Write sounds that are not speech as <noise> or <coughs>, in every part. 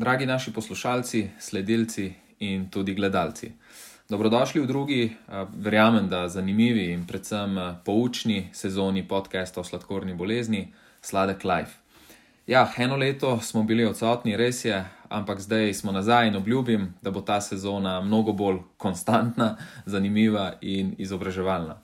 Dragi naši poslušalci, sledilci in tudi gledalci. Dobrodošli v drugi, eh, verjamem, da zanimivi in predvsem eh, poučni sezoni podcasta o sladkorni bolezni Sladek Life. Ja, eno leto smo bili odsotni, res je, ampak zdaj smo nazaj in obljubim, da bo ta sezona mnogo bolj konstantna, zanimiva in izobraževalna.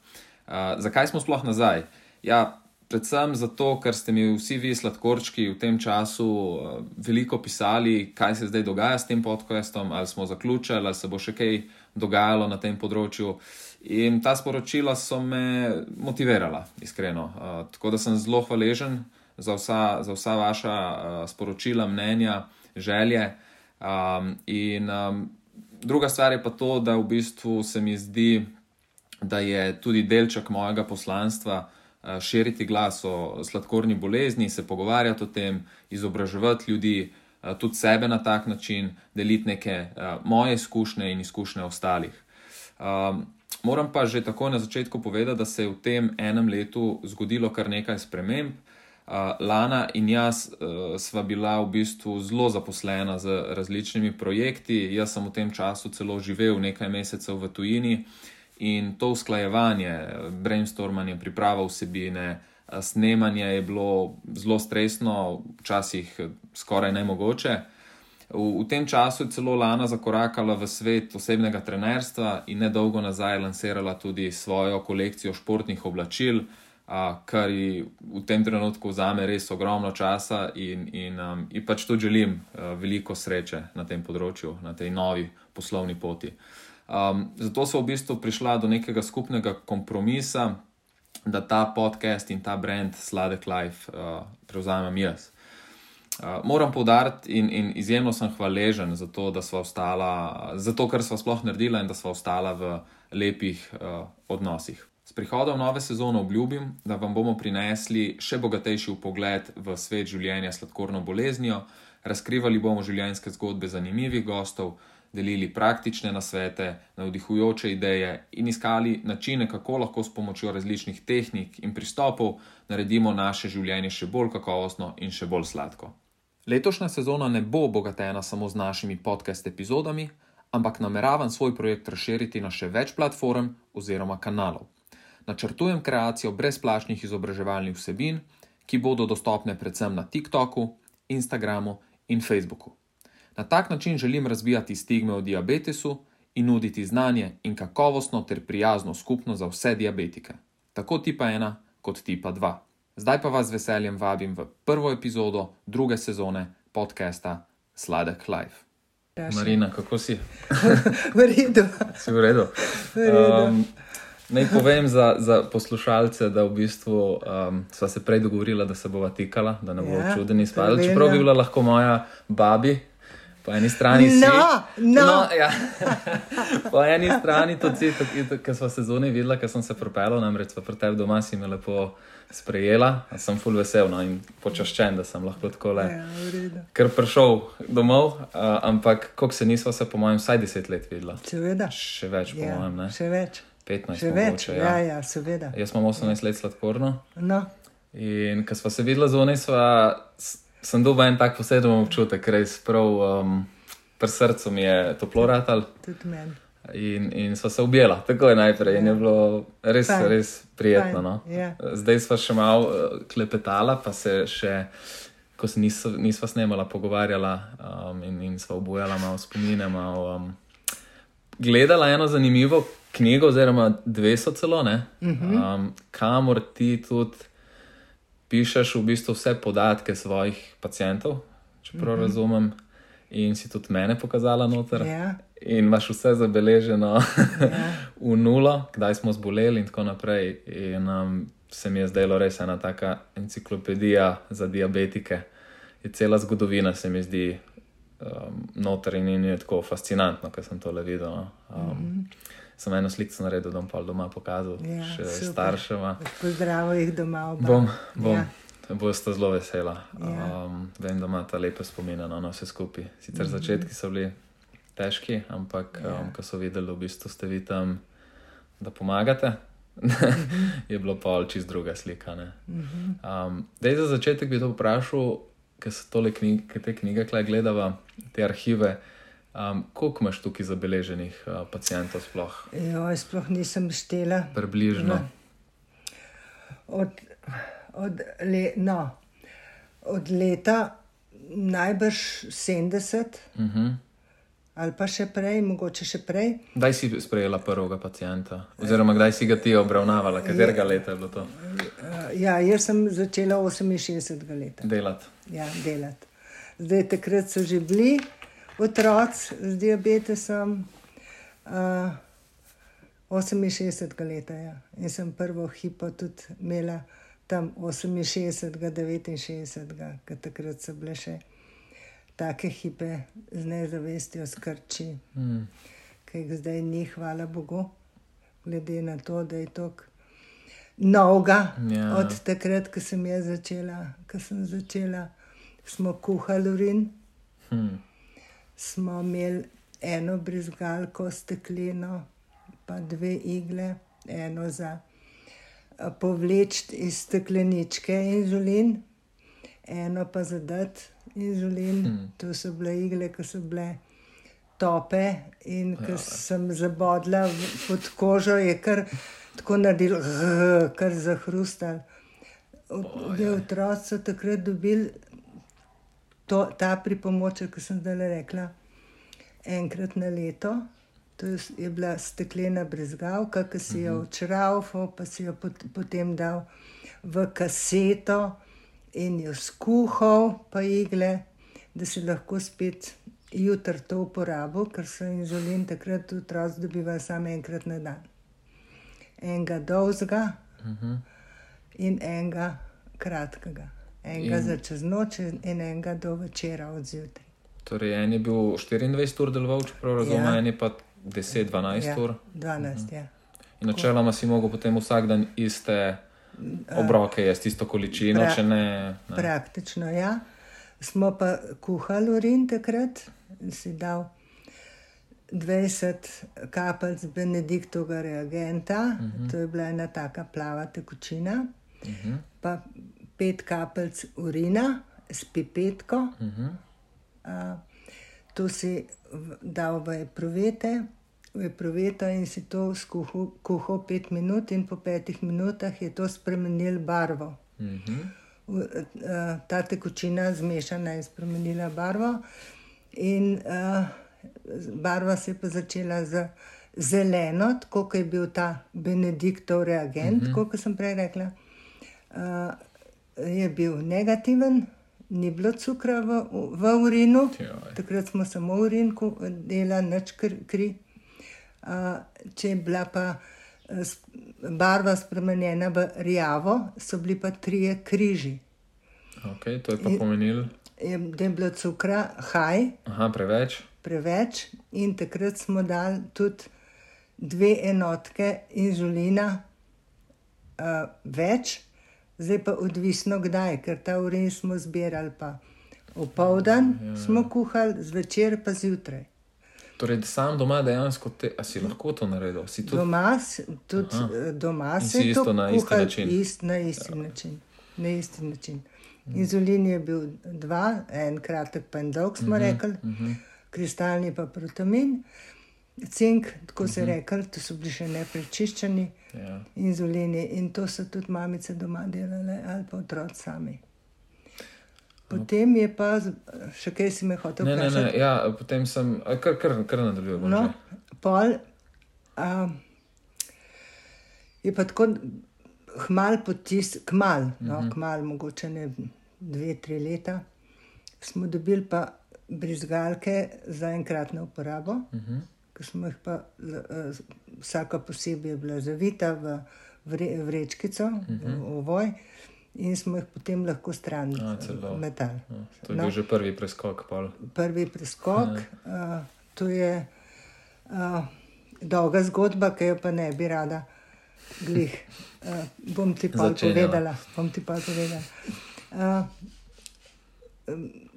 Uh, zakaj smo sploh nazaj? Ja, predvsem zato, ker ste mi vsi vi sladkorčki v tem času uh, veliko pisali, kaj se zdaj dogaja s tem podcastom, ali smo zaključili, ali se bo še kaj dogajalo na tem področju. In ta sporočila so me motivirala, iskreno. Uh, tako da sem zelo hvaležen za vsa, za vsa vaša uh, sporočila, mnenja, želje. Um, in um, druga stvar je pa to, da v bistvu se mi zdi, da je tudi delček mojega poslanstva širiti glas o sladkorni bolezni, se pogovarjati o tem, izobraževati ljudi. Tudi sebe na tak način, deliti neke uh, moje izkušnje in izkušnje ostalih. Um, moram pa že tako na začetku povedati, da se je v tem enem letu zgodilo kar nekaj sprememb. Uh, Lana in jaz uh, sva bila v bistvu zelo zaposlena z različnimi projekti. Jaz sem v tem času celo živel nekaj mesecev v tujini in to usklajevanje, brainstormanje, priprava vsebine, snemanje je bilo zelo stresno, včasih skoraj nemogoče. V, v tem času je celo Lana zakorakala v svet osebnega trenerstva in nedolgo nazaj lansirala tudi svojo kolekcijo športnih oblačil kar v tem trenutku vzame res ogromno časa in, in, um, in pač tudi želim uh, veliko sreče na tem področju, na tej novi poslovni poti. Um, zato so v bistvu prišla do nekega skupnega kompromisa, da ta podcast in ta brand Sladek Life uh, prevzamem jaz. Uh, moram povdariti, in, in izjemno sem hvaležen za to, da smo ostala, zato ker smo sploh naredila in da smo ostala v lepih uh, odnosih. S prihodom nove sezone obljubim, da vam bomo prinesli še bogatejši pogled v svet življenja s sladkorno boleznijo, razkrivali bomo življenjske zgodbe zanimivih gostov, delili praktične nasvete, navdihujoče ideje in iskali načine, kako lahko s pomočjo različnih tehnik in pristopov naredimo naše življenje še bolj kakovostno in še bolj sladko. Letošnja sezona ne bo obogatena samo z našimi podcast epizodami, ampak nameravam svoj projekt razširiti na še več platform oziroma kanalov načrtujem kreacijo brezplačnih izobraževalnih vsebin, ki bodo dostopne predvsem na TikToku, Instagramu in Facebooku. Na tak način želim razvijati stigme o diabetesu in nuditi znanje in kakovostno ter prijazno skupno za vse diabetike, tako tipa 1 kot tipa 2. Zdaj pa vas z veseljem vabim v prvo epizodo druge sezone podcasta Sladek Life. Marina, kako si? <laughs> v redu. Si v redu. V redu. Um, Naj povem za, za poslušalce, da v bistvu um, sva se prej dogovorila, da se bova tikala, da ne bo ja, čudeni spadali. Čeprav bi bila lahko moja babi, po eni strani si. No, no. no ja. <laughs> po eni strani si, ker sva se zunaj videla, ker sem se propela, namreč sva pri tebi doma si me lepo sprejela, sem full vesel no, in počaščen, da sem lahko tako le. Ja, ker prišel domov, uh, ampak koliko se nisva se, po mojem, vsaj deset let videla. Seveda. Še več, po ja, mojem. Ne? Še več. 15 Še mogoče, več, ja, ja, seveda. Jaz imam 18 let sladkorno. No. In ko smo se videli zunaj, sem dobil en tak poseben občutek, res prav um, pri srcu mi je toplo ratal. Tudi meni. In, in so se objela, tako je najprej. Ja. In je ja. bilo res, Fajn. res prijetno. No? Ja. Zdaj smo še malo uh, klepetala, pa se še, ko se nisva, nisva snemala, pogovarjala um, in, in sva obujala malo spomine. Malo, um, gledala eno zanimivo knjigo, oziroma dve so celo, uh -huh. um, kamor ti tudi pišeš v bistvu vse podatke svojih pacijentov, če prav mhm. -huh. razumem, in si tudi mene pokazala noter. Yeah. Ja. In imaš vse zabeleženo yeah. <laughs> Ja. v nulo, kdaj smo zboleli, in tako naprej. In um, se mi je zdelo res ena taka enciklopedija za diabetike. Je cela zgodovina, se mi zdi, um, noter in, je tako fascinantno, ker sem to le videl. No. Um, mm -hmm sem eno sliko naredil, da bom pa doma pokazal ja, še staršema. Pozdrav jih doma. Oba. Bom, bom. Ja. Boste zelo vesela. Ja. Um, vem, da imate lepe spomine na vse skupaj. Sicer mm -hmm. začetki so bili težki, ampak ja. um, ko so videli, v bistvu ste vi tam, da pomagate, -hmm. <laughs> je bilo pa čist druga slika. -hmm. um, Dej za začetek bi to vprašal, ki so tole knjige, ki te knjige gledava, te arhive. Um, koliko imaš tukaj zabeleženih uh, pacijentov sploh? Jo, sploh nisem štela. Približno. No. Od, od, le, no, od leta najbrž 70 Uh -huh. ali pa še prej, mogoče še prej. Kdaj si sprejela prvega pacijenta? Oziroma, kdaj si ga ti obravnavala, katerega leta je bilo to ja, jaz sem začela 68 leta delati? ja, delati. Zdaj, takrat so že bili otroci z diabetesom. Uh, 68 leta, ja. In sem prvo hipo tudi imela tam 68, 69, ker takrat so bile še take hipe z nezavestjo skrči, Hmm. ki jih zdaj ni, hvala Bogu, glede na to, da je tok. Novega, Ja. od takrat, ko sem jaz začela, ko sem začela, smo kuhali urin, Hmm. Smo imeli eno brizgalko, stekleno, pa dve igle, eno za a, povleči iz stekleničke inzulin, eno pa za dati inzulin. Hmm. To so bile igle, ki so bile tope in ko ja. sem zabodla pod kožo, je kar tako naredil, <laughs> kar zahrustal. Otroci so takrat dobili to, ta pripomoček, ki sem zdaj rekla, enkrat na leto. To je, je bila steklena brezgalka, ki si jo očrafal, pa si jo pot, potem dal v kaseto in jo skuhal, pa igle, da si lahko spet jutri to uporabil, ker so inzulin takrat otroci dobivali samo enkrat na dan. Enega dolgega in enega kratkega. Enega In- za čez noč in enega do večera od zjutraj. Torej, en je bil 24 ur deloval, čeprav razumem, Ja. en je pa 10-12 ur. 12, ja. In načeloma si mogel potem vsak dan iste obroke, jaz isto količino, pra- če ne. ne. Praktično, ja. Smo pa kuhali urin takrat, si dal 20 kapljic Benediktovega reagenta, uh -huh. to je bila ena taka plava tekočina, uh -huh. pa pet kapljic urina s pipetko. Uh -huh. uh, to si dal v epruvete, v eproveto in si to skuhal, kuhal pet minut, in po petih minutah je to spremenil barvo. Mhm. V- eh, ta tekočina zmešana je spremenila barvo, in uh, barva se je pa začela z zeleno, tako kot je bil ta Benediktov reagent, uh -huh. kot sem prej rekla. Uh, je bil negativen, ni bilo cukra v, v urinu, Joj. takrat smo samo v urinku delali, nič kr- kri. Uh, če je bila pa eh, barva spremenjena v rjavo, so bili pa trije križi. Okay, to je pa pomenilo, Je, da je bilo cukra, haj, aha, preveč. preveč, in takrat smo dali tudi dve enotke inzulina uh, več, zdaj pa odvisno kdaj, ker ta urin smo zbirali pa opoldan, ja. smo kuhali, zvečer pa zjutraj. Torej, sam doma dejansko te, si lahko to naredil? Si tudi, Doma, tudi eh, doma se je to na isti način? Ist, na isti ja. način. Na isti način. Inzulin je bil dva, en kratek, pa en dolg, smo uh -huh, rekli, uh -huh. kristalni pa protamin, cink, tako uh -huh. se rekel, to so bili še neprečiščeni ja. inzulini in to so tudi mamice doma delale ali pa otroci sami. Potem je pa, še kaj si me hotel Ne, ne, vprašati. ne, ja, potem sem, kar, kar, kar nadaljujem. No, pol a, je pa tako hmal potis, kmal, no, Mhm. kmal, mogoče ne dve, tri leta, smo dobili pa brizgalke za enkratno uporabo, uh Mhm. -huh. Ki smo jih pa, eh, vsaka posebej je bila zavita v vre, vrečkico, uh -huh. v ovoj. In smo jih potem lahko stran Mhm. Celo. metali. Ja, to je bil že prvi preskok. Pol. prvi preskok. Uh, to je uh, dolga zgodba, ki jo pa ne bi rada. Glih, uh, bom ti pa povedala. Bom ti pa povedala. Uh,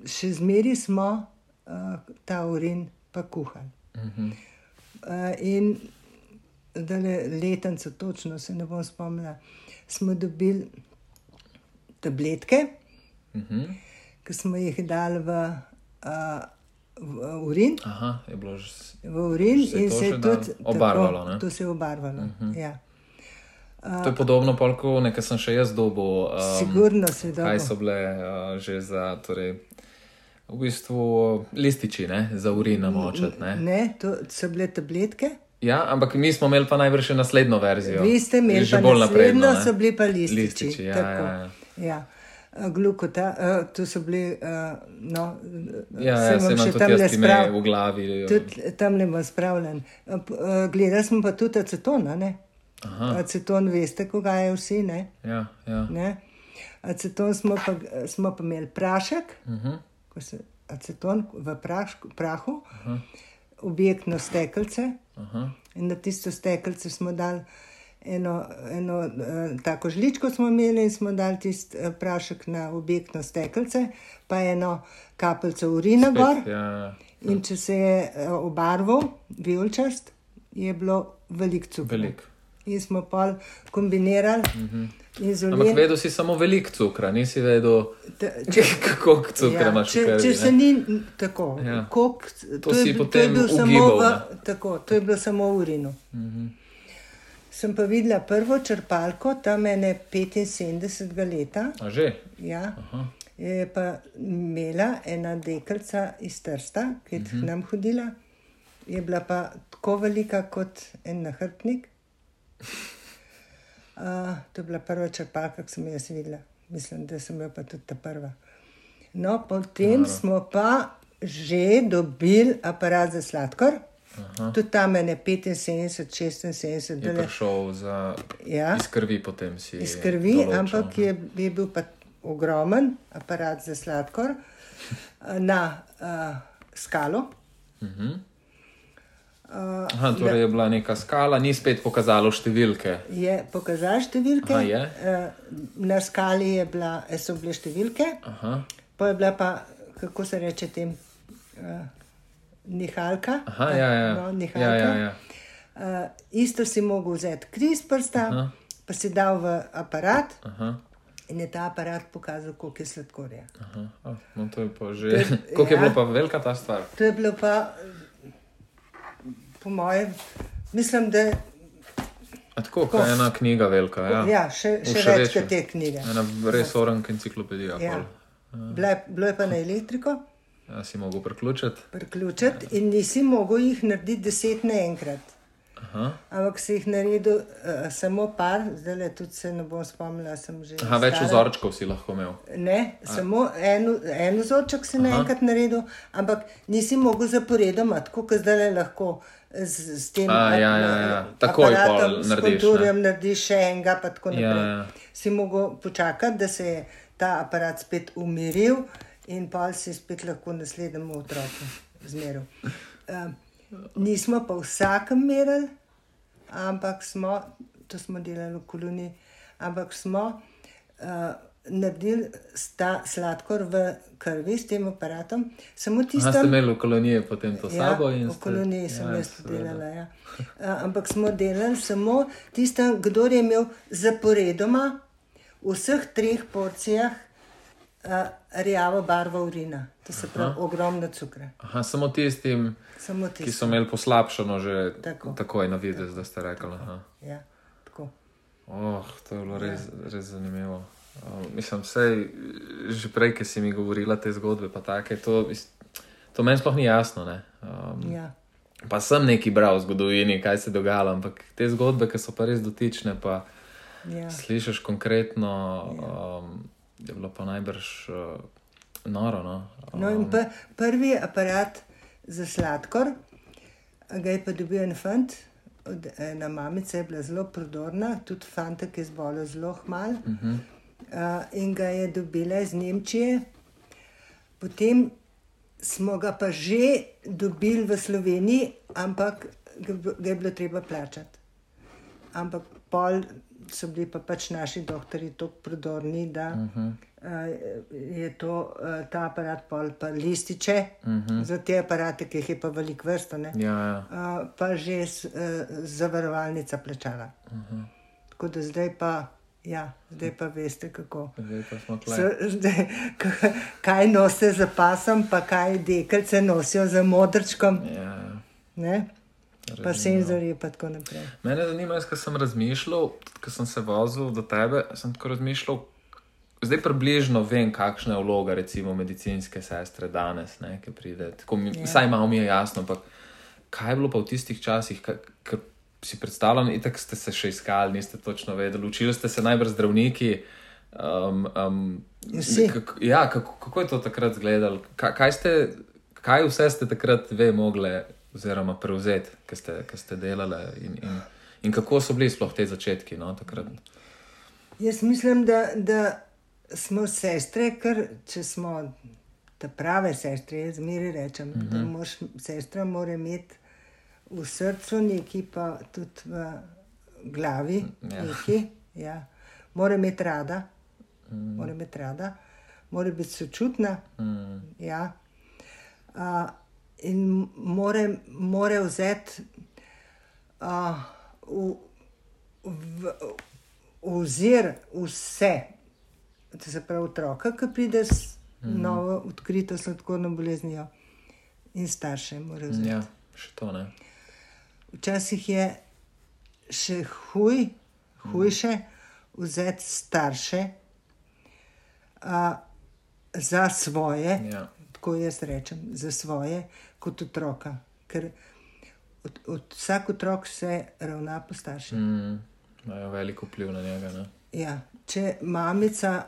še zmeri smo uh, ta urin pa kuhali. Mhm. Uh, in da le letence, točno se ne bom spomnila, smo dobili tabletke, Mhm. ki smo jih dali v, uh, v urin. Aha, je bilo že. V urin Se in se je tudi Obarvalo? Tako, to se je obarvalo. Uh -huh. ja. To je podobno, polko, nekaj sem še jaz dobil. Um, Sigurno se da. kaj so bile uh, že za, torej, v bistvu lističi, ne, za urin namočiti. Ne? Ne, to so bile tabletke. Ja, ampak mi smo imeli pa najbrž še naslednjo verzijo. Vi ste imeli že bolj napredno. ne? so bili pa lističi. Lističi, ja, tako. ja, ja. ja. A, Glukota, uh, to so bili, uh, no, Ja, ja, se imam imam še tudi tamle jaz ime sprav- v glavi. Tudi tam ne bom spravljen. Uh, uh, Gledali smo pa tudi acetona. Ne? Aha. Aceton, veste, koga je vsi. Ne? Ja, ja. Ne? Aceton smo pa, smo pa imeli prašek, uh Mhm. -huh. Ko se aceton v prašku, prahu, -huh. objektno stekelce. Aha. In na tisto stekelce smo dali eno, eno uh, tako žličko, smo imeli in smo dali tisti uh, prašek na objektno stekelce, pa eno kapljico urina gor. Ja, ja. In če se je uh, obarval, vijolčast, je bilo veliko cukra. Veliko. In smo pol kombinirali uh -huh. Ampak inzulin. vedel si samo veliko cukra, nisi vedel, <laughs> kako cukra Ja, imaš. v če, krvi, če se ni tako, Ja. koliko, To to, je, to potem je bil samo ugibal, v, ne? tako, to je bilo samo v urinu. Mm -hmm. Sem pa videla prvo črpalko, tam ene 75 leta, A že? ja, je pa imela ena deklica iz Trsta, ki je mm -hmm. k nam hodila, je bila pa tako velika kot en nahrbtnik. <laughs> Uh, to je bila prva črpalka, ki sem jo jaz videla. Mislim, da sem jo pa tudi ta prva. No, potem Naro. smo pa že dobili aparat za sladkor, Aha. tudi tam je 75, 76, Je dele, prišel za Ja. iz krvi, potem si. iz krvi, določil, ampak je, je bil pa ogromen aparat za sladkor na uh, skalo. Aha, torej je bila neka skala, ni spet pokazalo številke. Je pokazal številke, Aha, je? eh, na skali je bila, so bile številke, Aha, pa je bila pa, kako se reče, tem, uh, nihalka. Aha ja, ja. No, ja, nihalka. ja, ja. Uh, isto si mogel vzeti kri iz prsta, Aha. pa si dal v aparat Aha, in je ta aparat pokazal, koliko je sladkorja. aha. Oh, no, to je pa že. <laughs> Koliko je ja. bilo pa velika ta stvar? To je bilo pa, po mojem, mislim, da A tako, kot ena knjiga velika. Ja. ja, še, še še več kot te knjige. Ena res oranka enciklopedija. Ja. Je, bilo je pa na elektriko, ja, si mogel priključiti. priključiti in nisi mogel jih narediti deset naenkrat. Aha. Ampak si jih naredil uh, samo par, zdaj le tudi se ne bom spomnila, že. Aha, več stara. vzorčkov si lahko imel. Ne, samo en, en vzorček si naenkrat naredil, ampak nisi mogel zaporedoma, tako kot zdaj le lahko. Z, z tem A, ja, ja, ja. Takoj aparatom, pol s narediš, konturjem narediš še enega, pa tako Ja, naprej. ja. Si mogel počakati, da se je ta aparat spet umiril in pa si spet lahko naslednjemu otroku zmeril. Uh, nismo pa vsakem merili, ampak smo, to smo delali v koloniji, ampak smo uh, naredili sta sladkor v krvi s tem aparatom, samo Aha, ste tistem. imeli v koloniji potem to sabo in Ja, v ste- koloniji sem ja, jaz delala. Ja. Uh, ampak smo delali samo tistem, kdo je imel zaporedoma v vseh treh porcijah uh, rjavo barvo urina, to se pravi ogromno cukra. Aha, samo tistim, Samo ki tisto. so imeli poslabšano že Tako. takoj na videz, da ste rekli. Aha. Ja, tako. Oh, to je bilo res, res zanimivo. Uh, mislim, vse že prej, ki si mi govorila te zgodbe, pa take, to, to meni sploh ni jasno. ne. Um, Ja. pa sem nekaj bral v zgodovini, kaj se je dogajalo, ampak te zgodbe, ki so pa res dotične, pa Ja. slišiš konkretno, um, je bilo pa najbrž uh, noro. No? No, in pa, prvi aparat za sladkor, ga je pa dobil en fant, od ena mamica je bila zelo prodorna, tudi fantek je zbolel zelo hmal. Uh -huh. uh, in ga je dobila iz Nemčije. Potem smo ga pa že dobili v Sloveniji, ampak ga je bilo treba plačati. Ampak pol so bili pa pač naši doktori tako prodorni, da uh -huh. uh, je to, uh, ta aparat pol pa lističe, uh -huh. za te aparate, ki jih je pa veliko vrsto, ne, Ja, ja. uh, pa že s, uh, zavarovalnica plačala. Uh -huh. Tako da zdaj pa Ja, zdaj pa veste, kako. Zdaj pa smo k- kaj nosijo za pasom, pa kaj dekelce nosijo za modrčkom, Ja, ne? Pa razumljivo. senzorji, pa tako naprej. Mene zanima, jaz, sem razmišljal, ko sem se vozil do tebe, sem tako razmišljal. Zdaj približno vem, kakšna je vloga recimo medicinske sestre danes, ne, ki pride. Tako Mi, Ja. Vsaj malo mi je jasno, ampak kaj je bilo pa v tistih časih, ker si predstavljam, itak ste se še iskali, niste točno vedeli, učili ste se najbrž zdravniki. Um, um, kako, ja, kako, kako je to takrat izgledalo? Kaj, kaj, ste- kaj vse ste takrat ve mogli oziroma prevzeti, ki ste, ki ste delali in, in, in kako so bili sploh te začetki? No, takrat? Jaz mislim, da, da smo sestre, ker če smo ta prave sestre, jaz zmeraj rečem, uh -huh. da moš, sestra mora imeti v srcu neki, pa tudi v glavi Ja. neki. Ja. Mora imeti rada, mm. mora imeti rada, mora biti sočutna. Mm, Ja. Uh, in more, more vzeti uh, v, v, v zir vse, to se pravi otroka, ki pride s mm. novo odkrito sladkorno boleznijo, in starše morajo vzeti. ja, še to ne. Včasih je še huj, hujše vzeti starše a, za svoje, Ja. tako jaz rečem, za svoje, kot otroka. Ker od, od, vsak otrok se ravna po starših. Mm. Imajo veliko vpliv na njega. Ne? Ja, če mamica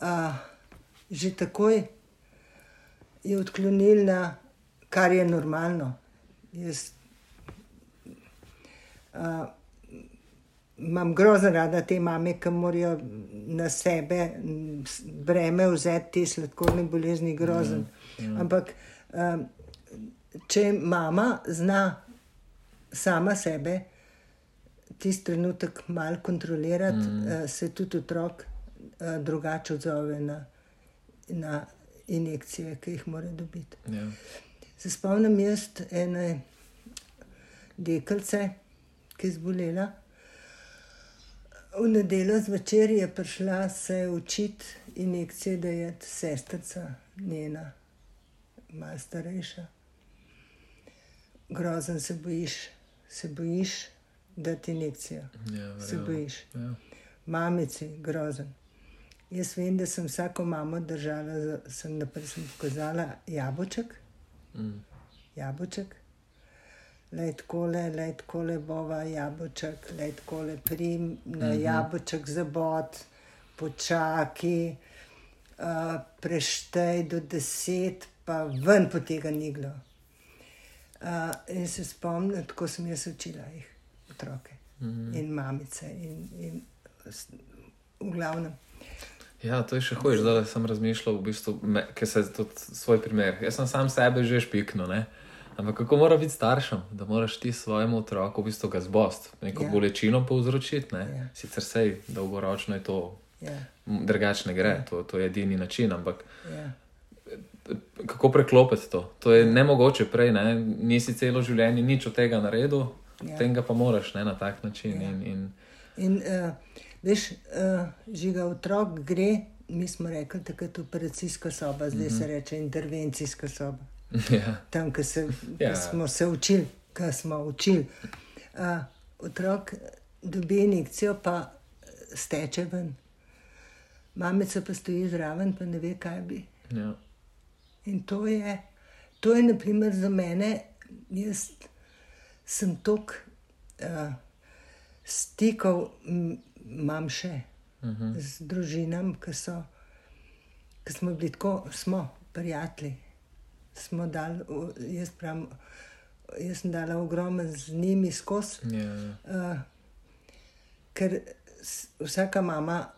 a, že takoj je odklonilna, kar je normalno. Jaz a, imam grozno rada te mame, ki morajo na sebe breme vzeti te sladkorne bolezni, grozen. Mm, mm. Ampak a, če mama zna sama sebe, tisti trenutek malo kontrolirati, mm. uh, se tudi otrok uh, drugače odzove na, na injekcije, ki jih mora dobiti. Ja. Se spomnim jaz ene deklice, ki je zbolela. V nedeljo zvečer je prišla se učiti injekcije, da je sestrica njena, malo starejša. Grozen se bojiš, se bojiš, da ti injekcijo. Ja, Se bojiš. Ja. Mamici, grozen. Jaz vem, da sem vsako mamo držala, za- sem naprej sem pokazala jabolček, Mm. jabolček, le takole, le takole bova jabolček, le takole prim na mm -hmm. jabolček zabod, počaki, uh, preštej do deset, pa ven po tega niglo. Uh, in se spomnim, tako sem jaz učila jih, otroke mm -hmm. in mamice. In, in, v glavnem. Ja, to je še hujš, da sem razmišljal, v bistvu, ker se tudi svoj primer. Jaz sem sam sebe že špiknil, ne? ampak kako mora biti staršem, da moraš ti svojemu otroku v bistvu ga zbost, neko Ja. ja. bolečino povzročiti. Ne? Ja. Sicer sej dolgoročno je to Ja, drugače ne gre, to, to je edini način, ampak ja. Kako preklopiti to? To je nemogoče prej, ne? nisi celo življenje nič od tega naredil, Ja. potem ga pa moraš ne? na tak način. Ja. In, in, In uh, veš, uh, žiga otrok gre, mi smo rekli, takrat operacijska soba, zdaj mm -hmm. se reče intervencijska soba. <laughs> ja. Tam, kjer se, Ja. smo se učili, kar smo učili. Uh, otrok dobi injekcijo, pa steče ven. Mamica pa stoji zraven, pa ne ve, kaj bi. Ja. In to je, to je naprimer za mene, jaz sem tok uh, stikov, m, imam še uh -huh. z družinami, ki so, ki smo bili tako, smo prijatelji. Smo dali, o- jaz, pravim, jaz sem dala ogromen z njimi skozi. Ja, ja. Uh, ker vsaka mama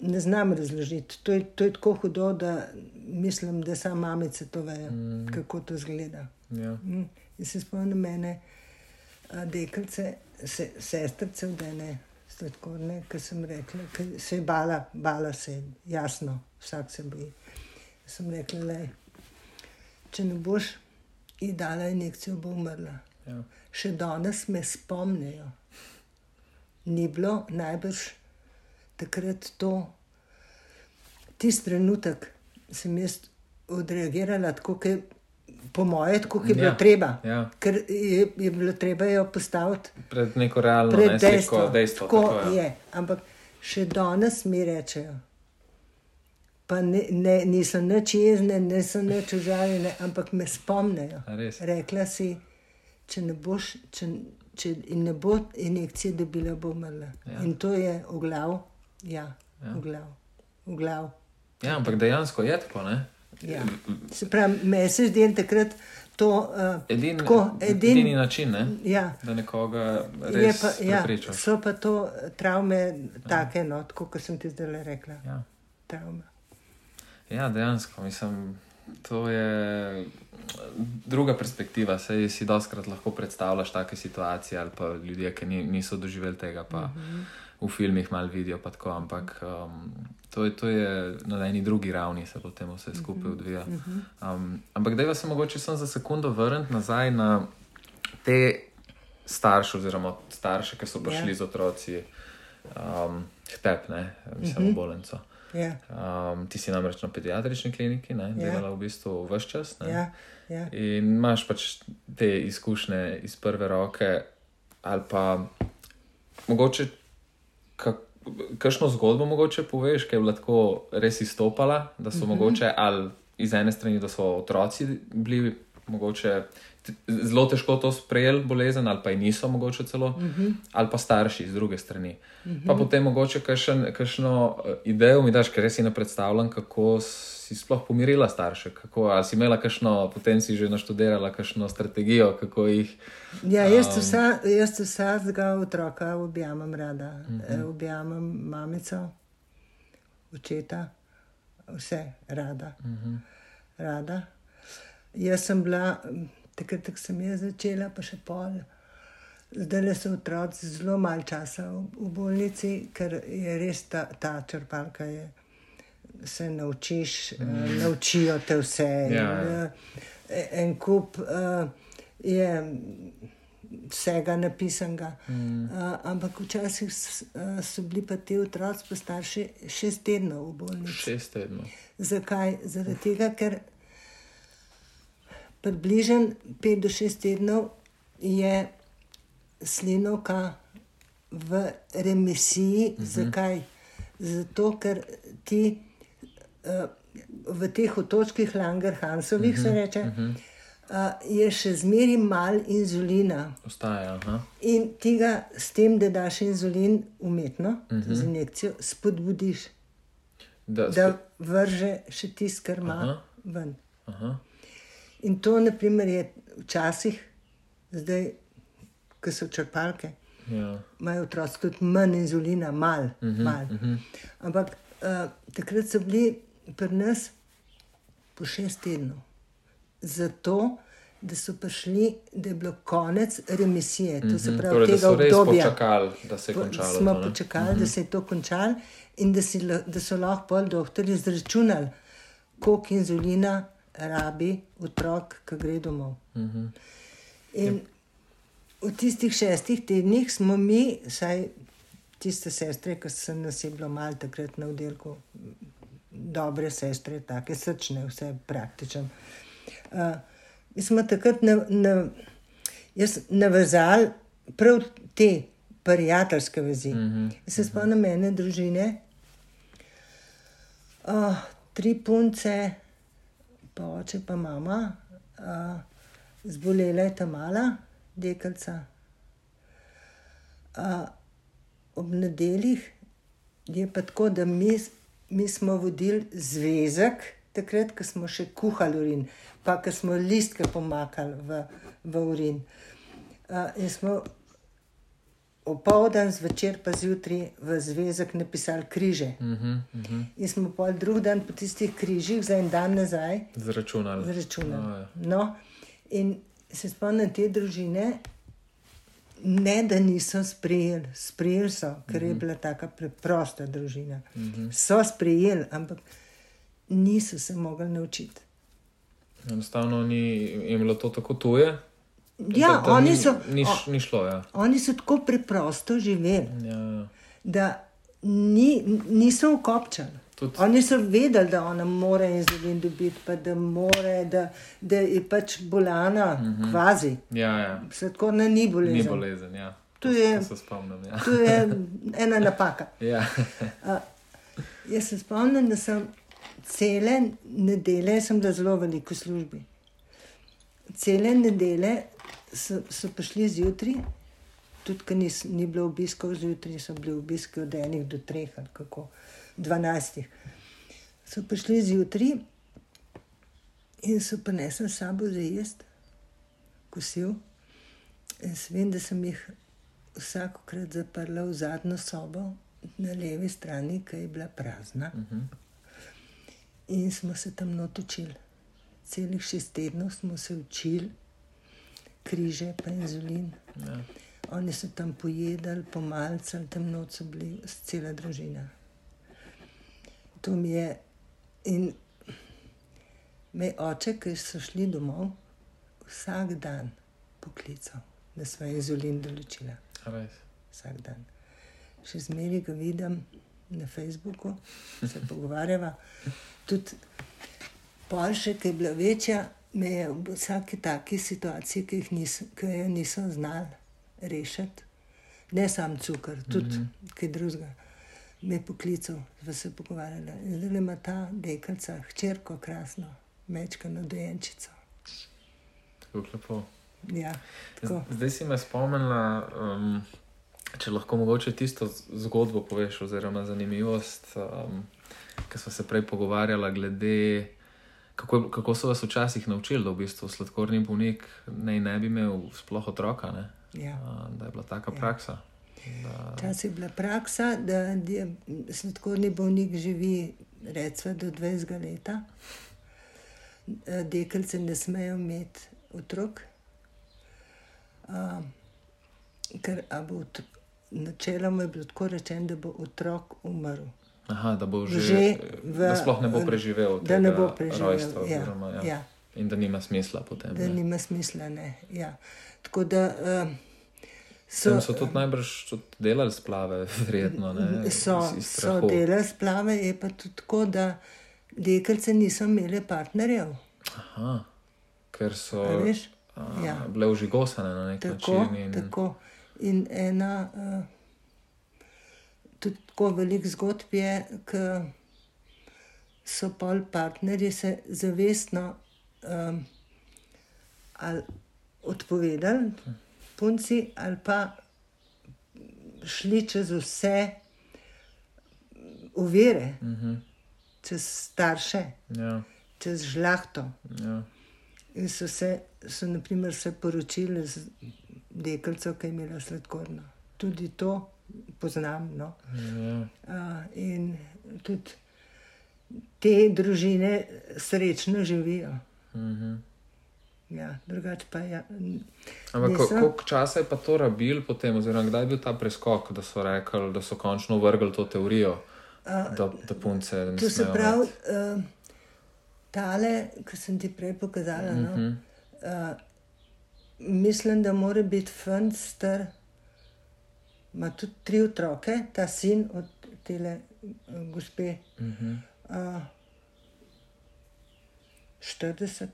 ne znam razložiti. To je, to je tako hudo, da mislim, da samo mamice to vejo, mm. kako to zgleda. Ja. Mm. In se spomnim mene, deklice, se, sestrice, da ne sladkorne, ki sem rekla, ki se je bala, bala se je, jasno, vsak se boji. Sem rekla, le, če ne boš ji dala injekcijo, bo umrla. Ja. Še danes me spomnijo. ni bilo najbrž takrat to, tisti trenutek sem jaz odreagirala tako, kot po moje, tako kot je bilo Ja, treba. ja. Ker je, je bilo treba jo postaviti Pred neko realno pred ne, dejstvo. sliko, dejstvo. Tako tako, ja. je. Ampak še danes mi rečejo. Pa ne, ne, niso nič jezne, niso nič užaljene, ampak me spomnijo. Rekla si, če ne boš, če, če ne bo injekcije dobila, bo umrla. Ja. Ja. In to je v glav, ja, Ja. ja. v glav. V glav. Ja, ampak dejansko je tako. Ne? Ja. Se pravi, me se zdi takrat to uh, Edin, tako, edin, edini način, ne? ja, da nekoga res pa, ja, prepričaš. so pa to travme, take, no, tako kot sem ti zdaj rekla. Ja. Travme. ja, dejansko. Mislim, to je druga perspektiva. Sej si doskrat lahko predstavljaš take situacije ali pa ljudje, ki ni, niso doživeli tega. Pa, uh -huh. V filmih malo vidijo, pa tako, ampak um, to, je, to je na eni drugi ravni, se potem vse skupaj odvija. Um, ampak da se mogoče samo za sekundo vrniti nazaj na te starše, oziroma starše, ki so prišli Ja. z otroci, um, htep, ne, mislim, v bolnico. Ja, Um, ti si namreč na pediatrični kliniki, ne, Ja. delala v bistvu vse čas. Ne, ja, ja. In imaš pač te izkušnje iz prve roke, ali pa mogoče kak, kakšno zgodbo mogoče poveš, ki je bila tako res izstopala, da so mm -hmm. mogoče ali iz ene strani, da so otroci bili mogoče. Zelo težko to sprejeli, bolezen, ali pa jih niso, mogoče celo, uh -huh. ali pa starši z druge strani. Uh -huh. Pa potem mogoče kakšen, kakšno eh, idejo mi daš, ker res si ne predstavljam, kako si sploh pomirila starše, kako, ali si imela kakšno, potem si že naštudirala kakšno strategijo, kako jih. ja jaz, vsa, jaz vsakega otroka objamem rada. Uh -huh. Objamem mamico, očeta, vse rada. Uh -huh. rada. Jaz sem bila, takrat, ko sem jaz začela, pa še pol. Zdaj le so otroci zelo malo časa v, v bolnici, ker je res ta, ta črpalka. Je, se naučiš, mm. naučijo te vse. Ja, in, ja. eh, En kup uh, je vsega napisanega. Mm. Uh, ampak včasih s- uh, so bili pa ti otroci, pa starši, šest tednov v bolnici. Šest tednov. Zakaj? Zaradi tega, ker približno 5 do 6 tednov je slinovka v remisiji. Uh -huh. Zakaj? Zato, ker ti uh, v teh otočkih Langerhansovih, uh -huh. se reče, uh -huh. uh, je še zmeraj malo inzulina. Ostaja. Aha. In tega s tem, da daš inzulin umetno, uh -huh. z injekcijo, spodbudiš, Da, da vrže še tisto, kar ima Aha. ven. Aha. In to, naprimer, je včasih, zdaj, ko so črpalke, Ja. imajo otroci tudi manj inzulina, malo. Uh Mhm, -huh, mal. uh -huh. Ampak uh, takrat so bili pri nas po šest tednov. Zato, da so prišli, da je bilo konec remisije, to se pravi Torej, tega obdobja. počakali, da se je Po- končalo. Smo to, ne? počakali, uh -huh. da se je to končalo in da, si, da so lahko pol doktorji izračunali, koliko inzulina rabi otrok, ki gre domov. Mhm. -huh. In v tistih šestih tednih smo mi, saj tiste sestre, ki so nas je bilo malo takrat na oddelku, dobre sestre, take srčne, vse praktično. Uh, mi smo takrat na, na, jaz navezali prav te prijateljske vezi. Mm -hmm. Se spomnim ene družine, uh, tri punce, pa oče, pa mama, uh, zbolela je ta mala dekalca. Uh, ob nedeljih je pa tako, da mi, mi smo vodili zvezek, takrat, ko smo še kuhali urin, pa ko smo listke pomakali v, v urin. Uh, in smo opoldan, zvečer pa zjutraj v zvezek napisali križe. Uh -huh, uh -huh. In smo pol drug dan po tistih križih, za en dan nazaj, Zračunali. zračunali. Oh, ja. No, in se spomnim te družine, ne da niso sprejeli, sprejeli so, ker je bila tako preprosta družina. So sprejeli, ampak niso se mogli naučiti. Enostavno ni jim bilo to tako tuje. Ja, da, da oni ni, so- Ni, š- ni šlo, ja. Oni so tako preprosto živeli, ja. ja. da ni, niso ukopčali. Tudi- Oni so vedeli, da ona mora inzulin dobiti, pa da, more, da, da je pač bolana, mm -hmm. kvazi. ja, ja. Sladkorna ni bolezen. Ni bolezen, ja. To To, je- to se spomnim. Ja. To je ena napaka. <laughs> ja. A, jaz se spomnim, da sem cele nedele, sem bila zelo veliko v službi. Cele nedele so, so prišli zjutraj, tudi ker nis, ni bilo obiskov zjutraj, so bili obiski od enih do treh ali kako, dvanajstih. So prišli zjutraj in so prinesli s sabo za jesti, kosil. In vem, da sem jih vsakokrat zaprla v zadnjo sobo na levi strani, ki je bila prazna. In smo se tam not učili. Celih šest tednov smo se učili, križe, pa inzulin. ja. Oni so tam pojedali, pomalcali, tam noč so bili cela družina. To mi je. In me oče, ki so šli domov, vsak dan poklical, da smo inzulin določila. A res. Vsak dan. Še zmeraj ga vidim na Facebooku, se pogovarjava. Tudi Poljše, ki je bila večja, me je v vsaki taki situaciji, ki, niso, ki jo niso znali rešiti, ne samo cukor, tudi mm -hmm. kaj drugega. Me poklical, da se pogovarjala. In zdaj ima ta deklica, hčerko krasno, mečkano dojenčico. Tako lepo. Ja, tako. Zdaj si me spomnila, um, če lahko mogoče tisto zgodbo poveš, oziroma zanimivost, um, ki smo se prej pogovarjala glede. Kako, kako so vas včasih naučili, da v bistvu sladkorni bolnik naj ne bi imel sploh otroka, ne? Ja. A, da je bila taka Ja. praksa. Včasih je bila praksa, da je sladkorni bolnik živi recimo do 20 let. Deklice ne smejo imeti otrok, a, ker a bo načeloma je bilo tako rečeno, da bo otrok umrl. aha, da bo že, Že v- da sploh ne bo preživel. Da ne bo preživel. Rojstva, Ja, oziroma, ja. ja, In da nima smisla potem. da ne. nima smisla. Ne, ja. Tako da uh, Tam so tudi najbrž tudi delali splave, <laughs> verjetno. Ne, So, so delali splave, je pa tudi tako, da deklice niso imele partnerjev. Aha, ker so a veš? a, Ja. bile užigosane na nek Tako, način. In, tako. In ena, uh, tudi tako velik zgodb je, ki so pol partnerji se zavestno um, ali odpovedali punci, ali pa šli čez vse uvire, uh -huh, čez starše, ja, čez žlahto. ja. In so se, so naprimer, se poročili z deklico, ki je imela sladkorno. Tudi to poznam. No. Ja. Uh, in tudi te družine srečno živijo. Uh -huh. Ja, drugače pa je. Ampak ko- Niso. koliko časa je pa to rabil potem, oziroma kdaj je bil ta preskok, da so rekli, da so končno vrgli to teorijo, da, da punce ne To se smejo pravi, uh, tale, ki sem ti prej pokazala. No, Mhm. uh, mislim, da mora biti fant star. Ima tudi tri otroke, ta sin od tele uh, gospe. Mhm. Uh, 40.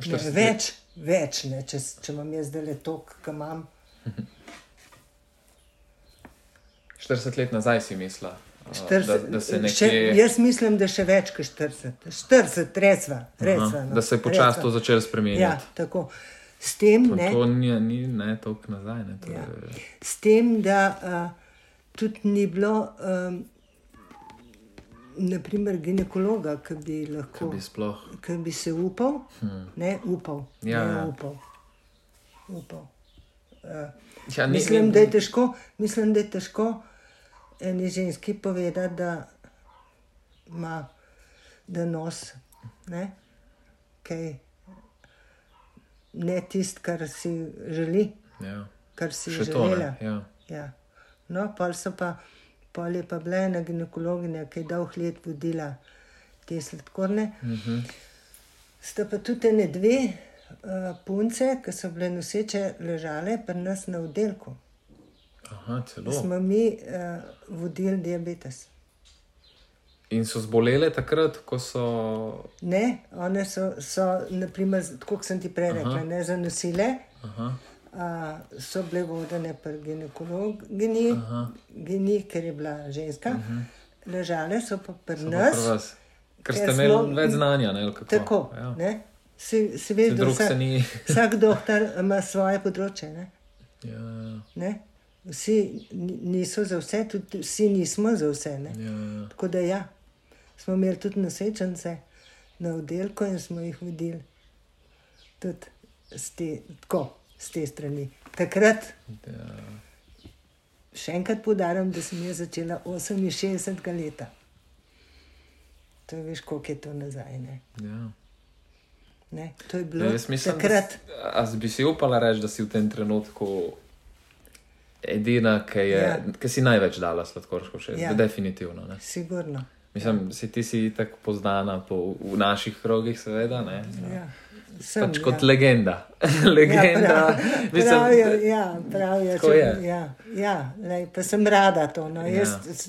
Ne, 40 več, več ne, če, če imam jaz zdaj le tok, ki imam. <laughs> 40 let nazaj si mislila, a, 40, da, da se še, nekje. jaz mislim, da še več kot 40. 40, resva. resva no, da se je počasi to začelo Ja, spremenjati. tako. S tem, Pa ne, To ni, ni ne, toliko nazaj. Ne, to Ja. je, s tem da uh, tudi ni bilo, um, naprimer, ginekologa, ki bi Ko lahko, bi sploh. ki bi se upal, hmm. ne upal, Ja, ne ja. upal. upal. Uh, Ja, ni- mislim, ni- da je težko, mislim, da je težko eni ženski povedati, da ima da nos, ne, kaj, ne tisto, kar si želi, Ja. kar si Še želela. ne. Ja. Ja. No, pol so pa, pol je pa bila ena ginekologinja, ki je dolg let vodila te sladkorne. Mhm. Sta pa tudi ne dve, uh, punce, ki so bile noseče, ležale pri nas na oddelku. Aha, celo. Smo mi uh, vodili diabetes. In so zbolele takrat, ko so. Ne, one so, so naprimer, tako kot sem ti prej rekla, ne zanosile. Aha, Uh, so bile vodene pri ginekologinji, gini, ker je bila ženska, uh -huh. ležale so pa pri pa nas. pri vas. Ker ker ste imeli več znanja, ne? Tako, Ja. ne? Si, si veš, da vsak, ni- <laughs> vsak doktor ima svoje področje. Ne? Ja, ja, Ne? Vsi ni- niso za vse, tudi vsi nismo za vse. Ne? ja, ja. Tako da ja, smo imeli tudi nosečence na oddelku in smo jih vodili tudi te, tako, z te strani. Takrat, ja. še enkrat poudarjam, da sem jaz začela 68 leta. To je veš, koliko je to nazaj. Ne? ja. Ne? To je bilo Ja, mislim, takrat. da, a bi si upala reči, da si v tem trenutku edina, ki, je, Ja. ki si največ dala sladkorško še. Ja. Definitivno. Ne? Sigurno. Mislim, si ti si tako poznana po, v naših krogih, seveda. Ne? Ja. Sem, Pač kot ja. legenda. <laughs> legenda. Ja, prav, Mislim, pravijo, ja, pravijo, Tako če- je. Ja, ja, lej, pa sem rada to. No. Ja. Jaz,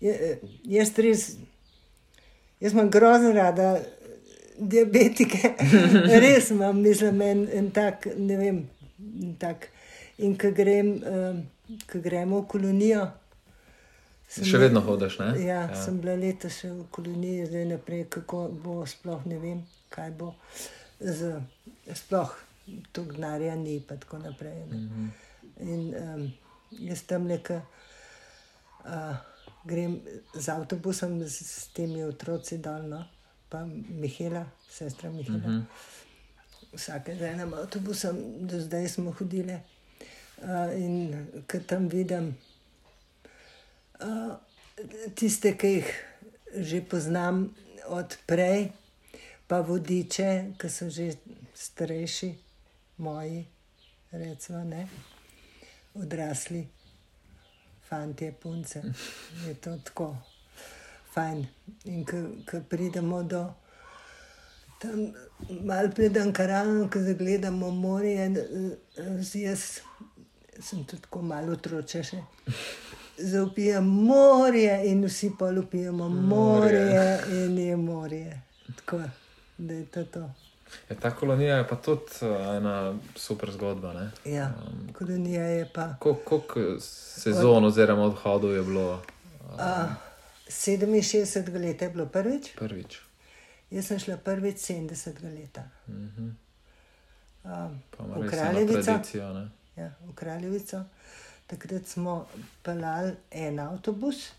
je- jaz, res, jaz imam grozno rada diabetike, <laughs> res imam, mislim, en, en tak, ne vem, en tak. In ko grem, um, ko gremo v kolonijo. sem Še vedno hodiš, ne? Ja, ja, sem bila leta še v koloniji, zdaj naprej, kako bo, sploh ne vem, kaj bo. Z, sploh tu denarja ni, pa tako naprej. Mm -hmm. In um, jaz tam nekaj uh, grem z avtobusom s, s temi otroci dolno, pa Mihela, sestra Mihela. Mm -hmm. Vsake z enim avtobusom, do zdaj smo hodili. Uh, in ko tam vidim uh, tiste, ki jih že poznam od prej, pa vodiče, ki so že starejši, moji, recimo, ne, odrasli, fanti, punce. Je to tako fajn. In ko pridemo do tam, malo pridem karavno, ko zagledamo morje, eh, jaz sem tudi tako malo otroče še. Zaupijemo morje in vsi pa lupijemo morje, morje in je morje. Tako da je to to. Ja, ta kolonija je pa tudi uh, ena super zgodba. Ne? Ja, kolonija je pa. Kol- Koliko sezon oziroma odhodov je bilo Uh, 67 let je bilo prvič, prvič? jaz sem šla prvič 70 leta. Mhm. Um, Pa ima v Kraljevico. tradicijo. Ja, v Kraljevico. Takrat smo pelali en avtobus,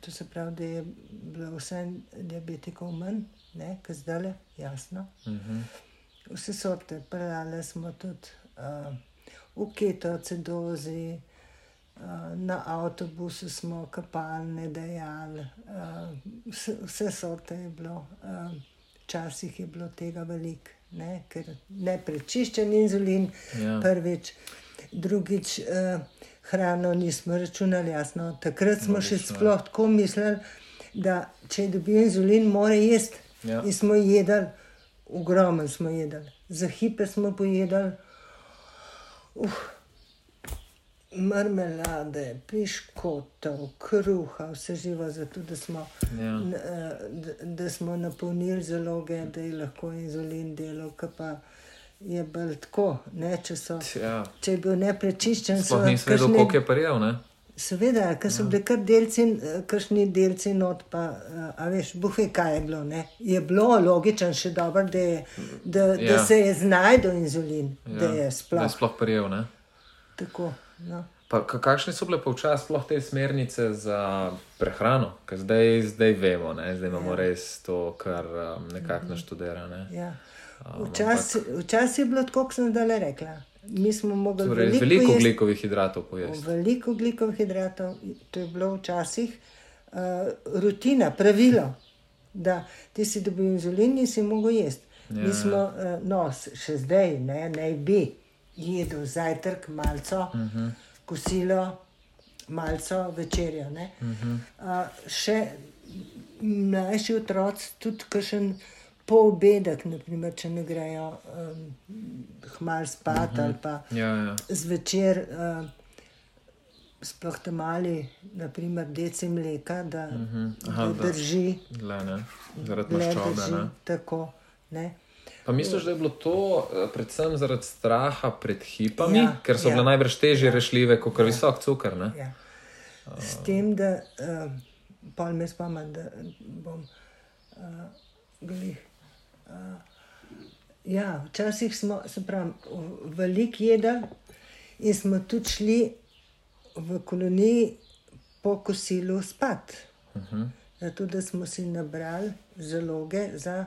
to se pravi, da je bilo vse diabetikov manj, kot zdaj le, jasno. Mhm. Vse sorte, pelali smo tudi uh, v ketoacidozi, uh, na avtobusu smo kapalne dejali, uh, vse, vse sorte je bilo. Uh, Včasih je bilo tega veliko, ne, ker ne prečiščen inzulin, Ja. prvič, drugič uh, hrano nismo računali, jasno. Takrat smo še Logično, ja. sploh tako mislili, da če dobi inzulin, mora jesti. Ja. In smo jedli, ogromno smo jedli, za hipe smo pojedli. Uh, marmelade, piškotov, kruha, vse živo, zato da smo, Ja. n- eh, da, da smo napolnili zaloge, da je lahko inzulin delal, ki pa je bolj tako. Ne, če, so, Ja. če je bil neprečiščen, Sploh nisem vedel, koliko je prijel. Seveda, ker so bili kar delci, eh, kakšni delci not, pa, eh, a veš, bufe, kaj je bilo. Ne? Je bilo logično, še dobro, da, je, da, ja. Ja. da se je znašel inzulin, ja. da je Da je sploh sploh prijel. Ne? tako. No. Pa, ka- kakšne so bile pa včasih sploh te smernice za prehrano? Ker zdaj, zdaj vemo, ne? zdaj imamo ja. res to, kar um, nekako naštudirano. Ne? Ja. Včasih včas je bilo tako, kot sem zdaj rekla. Mi smo mogli Torej, veliko, veliko pojesti- oglikovih hidratov pojesti. Veliko oglikovih hidratov, to je bilo včasih uh, rutina, pravilo, da ti si dobil inzulin, nisi mogel jesti. Ja, Mi smo, uh, no, še zdaj, ne, naj bi jedel zajtrk, malco, uh Mhm. -huh. kosilo, malco, večerjo. Uh -huh. uh, še mlajši otroci, tudi kakšen po obedek, naprimer, če ne grejo um, hmal spat Mhm. ali pa Ja, ja. zvečer. Uh, Sploh te mali, naprimer, deci mleka, da, uh Mhm. -huh. Aha, da drži, Le, ne. Zaradi maščobe. tako. Ne? Pa misliš, da je bilo to eh, predvsem zaradi straha pred hipami, Ja, ker so ja. bile najbrž težje rešljive kot visok cukor? Ne? Ja. S tem, da uh, pol me spomnim, da bom uh, glih. Uh, ja, včasih smo, se pravi, veliko jedli in smo tudi šli v koloniji po kosilu spat. Uh -huh. Zato, da smo si nabrali zaloge za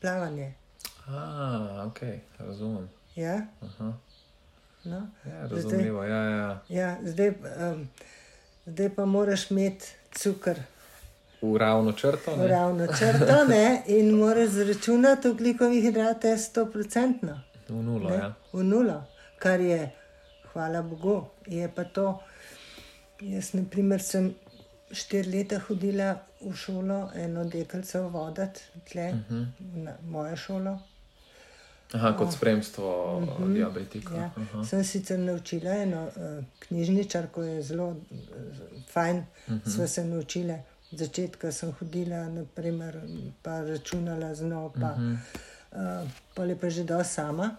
plavanje. Ah, ok, razumem. Ja? Aha. No? Ja, razumljivo, ja, ja. Ja, zdaj, um, zdaj pa moraš imeti cukor. V ravno črto. Ne? Ravno črto ne, in moraš zračunati oglikovih hidrate 100%. V nulo, Ne, ja. v nulo, kar je, hvala Bogu, je pa to. Jaz, na primer, sem štiri leta hodila v šolo, eno deklico voditi, tle, uh -huh. na mojo šolo. Aha, kot spremstvo uh -huh. diabetika. Ja. Aha. Sem sicer naučila eno uh, knjižničarko, je zelo uh, fajn, uh -huh. sva se naučila. Od začetka sem hodila, naprimer, pa računala z njo, pa, uh -huh. uh, pa je pa že do sama.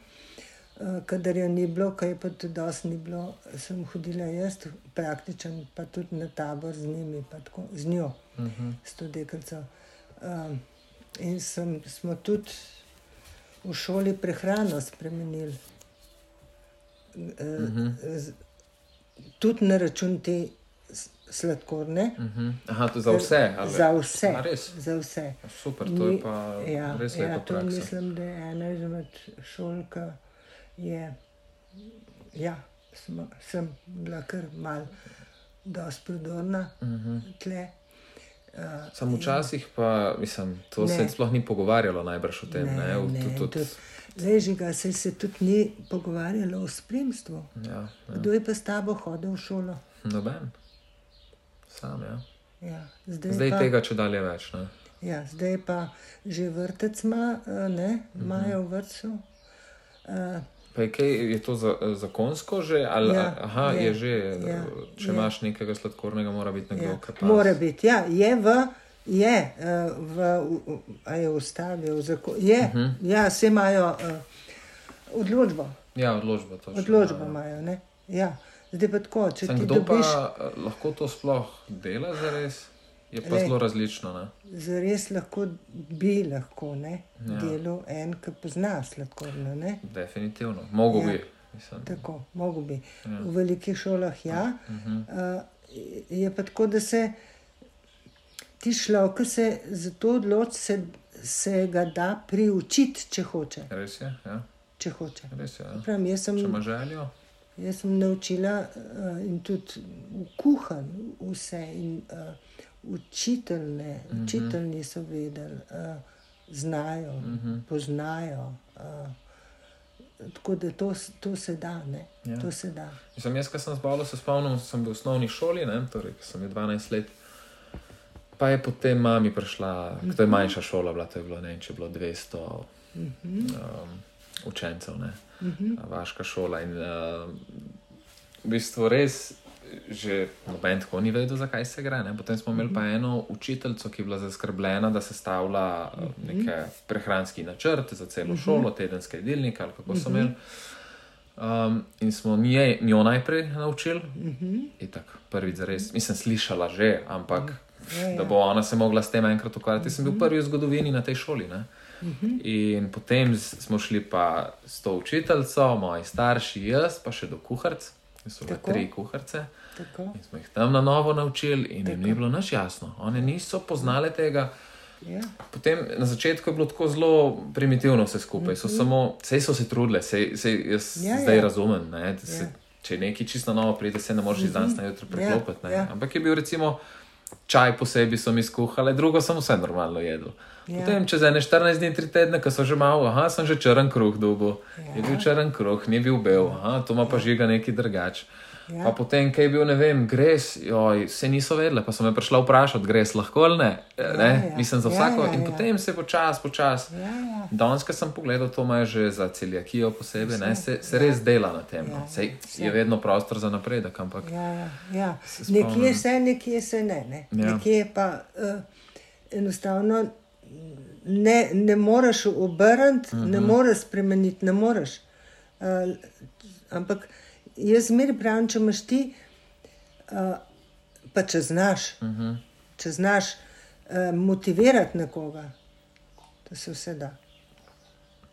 Uh, kadar je ni bilo, kaj pa tudi dosti ni bilo, sem hodila jaz, praktičen, pa tudi na tabor z njimi, tako, z njo, uh -huh. s to deklico. Um, in sem, smo tudi v šoli prehrano spremenili. Uh -huh. z, tudi na račun te sladkorne. Uh -huh. Aha, to za vse. Ali? Za vse. A? Za vse. Super, to je Ni- pa ja, res ja, lepa to praksa. mislim, da je ena izmed šol, ki je. Ja, smo, sem bila kar mal, dosti prodorna uh Mhm. -huh. tle. Uh, Samo včasih pa, mislim, to se Ne. sploh ni pogovarjalo najbrž o tem. Ne, ne, V- ne, tudi- tudi- zdaj žiga se, se tudi ni pogovarjalo o spremstvu. Ja, Kdo je pa s tabo hodil v šolo? noben. Sam, ja. Ja, zdaj Zdaj pa, tega če dalje več. Ne? Ja, zdaj pa že vrtec ima, eh, ne, imajo v vrtu. Uh, Pa je, kaj, je to za, zakonsko že? Ali, Ja, aha, je, je, že. ja, če je. imaš nekega sladkornega, mora biti nekdo, ja, pa. mora biti, ja, je v. Je eh, v, v, je ustavi, v zakonu. Je, uh Mhm. -huh. ja, vse imajo uh, odločbo. Ja, odločba to. Odločbo imajo. Ne? Ja. Zdaj pa tako, če Sem ti kdo dobiš, pa eh, lahko to sploh dela za res? Je pa Glej. zelo različno. Ne? zares lahko bi lahko ne, Ja. ja. delo en, ki pozna sladkorno. Ne? Definitivno. Mogo Ja. bi. Mislim. Tako, mogo bi. Ja. V velikih šolah ja. Uh -huh. Uh, je pa tako, da se ti človek, ki se za to odloči, se, se ga da priučiti, če hoče. Res je. Ja. Če hoče. Res je ja. Pravim, jaz, sem, Če ima željo. Jaz sem naučila uh, in tudi v kuhanju vse. In, uh, učiteljne, uh -huh. učiteljni so vedeli, uh, znajo, uh -huh. poznajo. Uh, tako da to, to se da, ne. Ja. To se da. Mislim, jaz, ki sem zbolel, se spomnim, sem bil v osnovni šoli, ne, torej, sem bil 12 let. Pa je potem mami prišla, to je manjša šola, bila, to je bilo, ne vem, če je bilo 200 um, učencev, ne, vaška šola. In uh, v bistvu res, že noben tako ni vedel, zakaj se gre. Ne. Potem smo imeli pa eno učiteljico, ki je bila zaskrbljena, da se stavlja uh, neke prehranski načrt za celo šolo, tedenske jedilnike ali kako so imeli. Um, in smo nje, njo najprej naučili, uh -huh. tako prvič res, mislim, slišala že, ampak Ja, ja. da bo ona se mogla s tem enkrat ukvarjati. Sem bil prvi v zgodovini na tej šoli. Ne? In potem smo šli pa s to učiteljico, moji starši, jaz, pa še do kuharc, so bile Tako. tri kuharce. Tako. In smo jih tam na novo naučili, in jim ni bilo nič jasno. One niso poznale tega. Ja. Potem na začetku je bilo tako zelo primitivno vse skupaj, so samo, vse so se trudile, sej, sej jaz Ja, zdaj ja. razumem. Ne, se, Ja. Če nekaj čisto novo pride, se ne moreš iz danes na jutro preklopiti. Ja, Ja, ja. ja. Ampak je bil recimo čaj posebej, so mi skuhali, drugo sem vse normalno jedel. Ja. Ja. Potem čez ene 14 dni, 3 tedne, ko so že malo, aha, sem že črn kruh dobil. Ja. Je bil črn kruh, ni bil bel, aha, to ima pa žiga neki drugač. Ja. Pa potem, kaj je bil, ne vem, gres, joj, se niso vedele, pa so me prišla vprašati, gres lahko ali ne. ne? ja. Mislim za Ja, vsako. ja, in ja. potem se počasi, počasi. Ja, ja. Danes, ko sem pogledal, to imajo že za celjakijo posebej, ne, se, se Ja. res dela na tem. Ja, No. ja, Sej je vedno prostor za napredek, ampak Ja, ja, ja. Se. Nekje se, nekje se ne. ne. Ja. Nekje pa uh, enostavno ne, ne moreš obrniti, uh -huh. Mhm. ne moreš spremeniti, ne moreš. Uh, ampak jaz zmeraj pravim, če imaš ti, uh, pa če znaš, uh Mhm. -huh. če znaš uh, motivirati nekoga, da se vse da.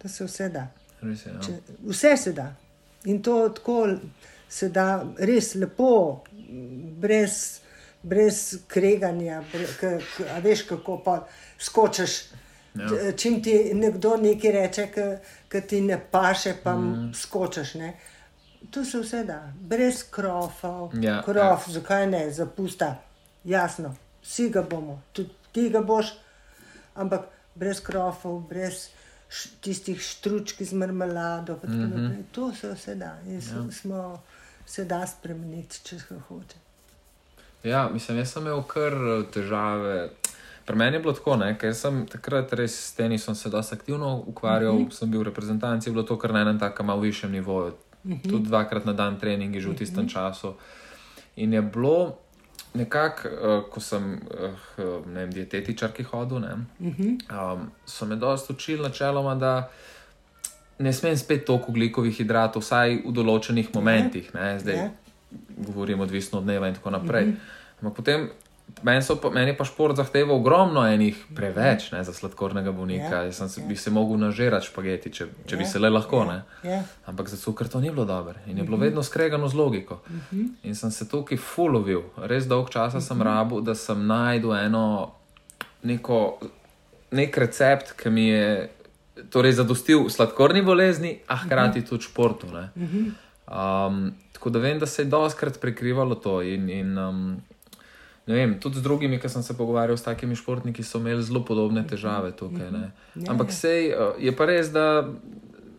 Da se vse da. res je. No. Če, vse se da. In to tako se da res lepo, brez, brez kreganja. Bre, k, k, a veš, kako pa skočiš. Ja. Čim ti nekdo nekaj reče, ki ti ne paše, pa mm. skočiš. Ne? To se vse da, brez krofov. Ja, Krof, ja. zakaj ne, zapusta. Jasno, vsi ga bomo, tudi ti ga boš, ampak brez krofov, brez tistih štručk z marmelado. Mm. -hmm. To se vse da. In ja. smo, se da spremeniti, če hoče. Ja, mislim, jaz sem imel kar eh, težave. Pri meni je bilo tako, ne, ker sem takrat res s tenisom se dosti aktivno ukvarjal, uh -huh. sem bil v reprezentanci, bilo to kar na enem takem malo višjem nivoju. Uh -huh. Tudi dvakrat na dan treningi že v tistem uh -huh. času. In je bilo nekako, uh, ko sem uh, ne vem, dietetičarki hodil, ne, uh -huh. um, so me dosti učili načeloma, da ne smem spet toliko ugljikovih hidratov, vsaj v določenih momentih. Ne, zdaj, Ja. govorim odvisno od dneva in tako naprej. Mm -hmm. Ampak potem, meni, pa, meni pa šport zahteval ogromno enih preveč ne, za sladkornega bolnika. Ja, Jaz sem se, ja. bi se mogel nažirati špageti, če, če bi Ja, se le lahko. ja, Ne. ja. Ampak za cukor to ni bilo dobro in je bilo vedno skregano z logiko. In sem se tukaj fulovil, res dolg časa sem rabil, da sem najdel eno neko, nek recept, ki mi je torej zadostil sladkorni bolezni, a hkrati tudi športu. ne. Um, tako da vem, da se je doskrat prekrivalo to. In, in, um, ne vem, tudi z drugimi, ki sem se pogovarjal s takimi športniki, so imeli zelo podobne težave tukaj. ne. Ja, Ampak ja. sej, uh, je pa res, da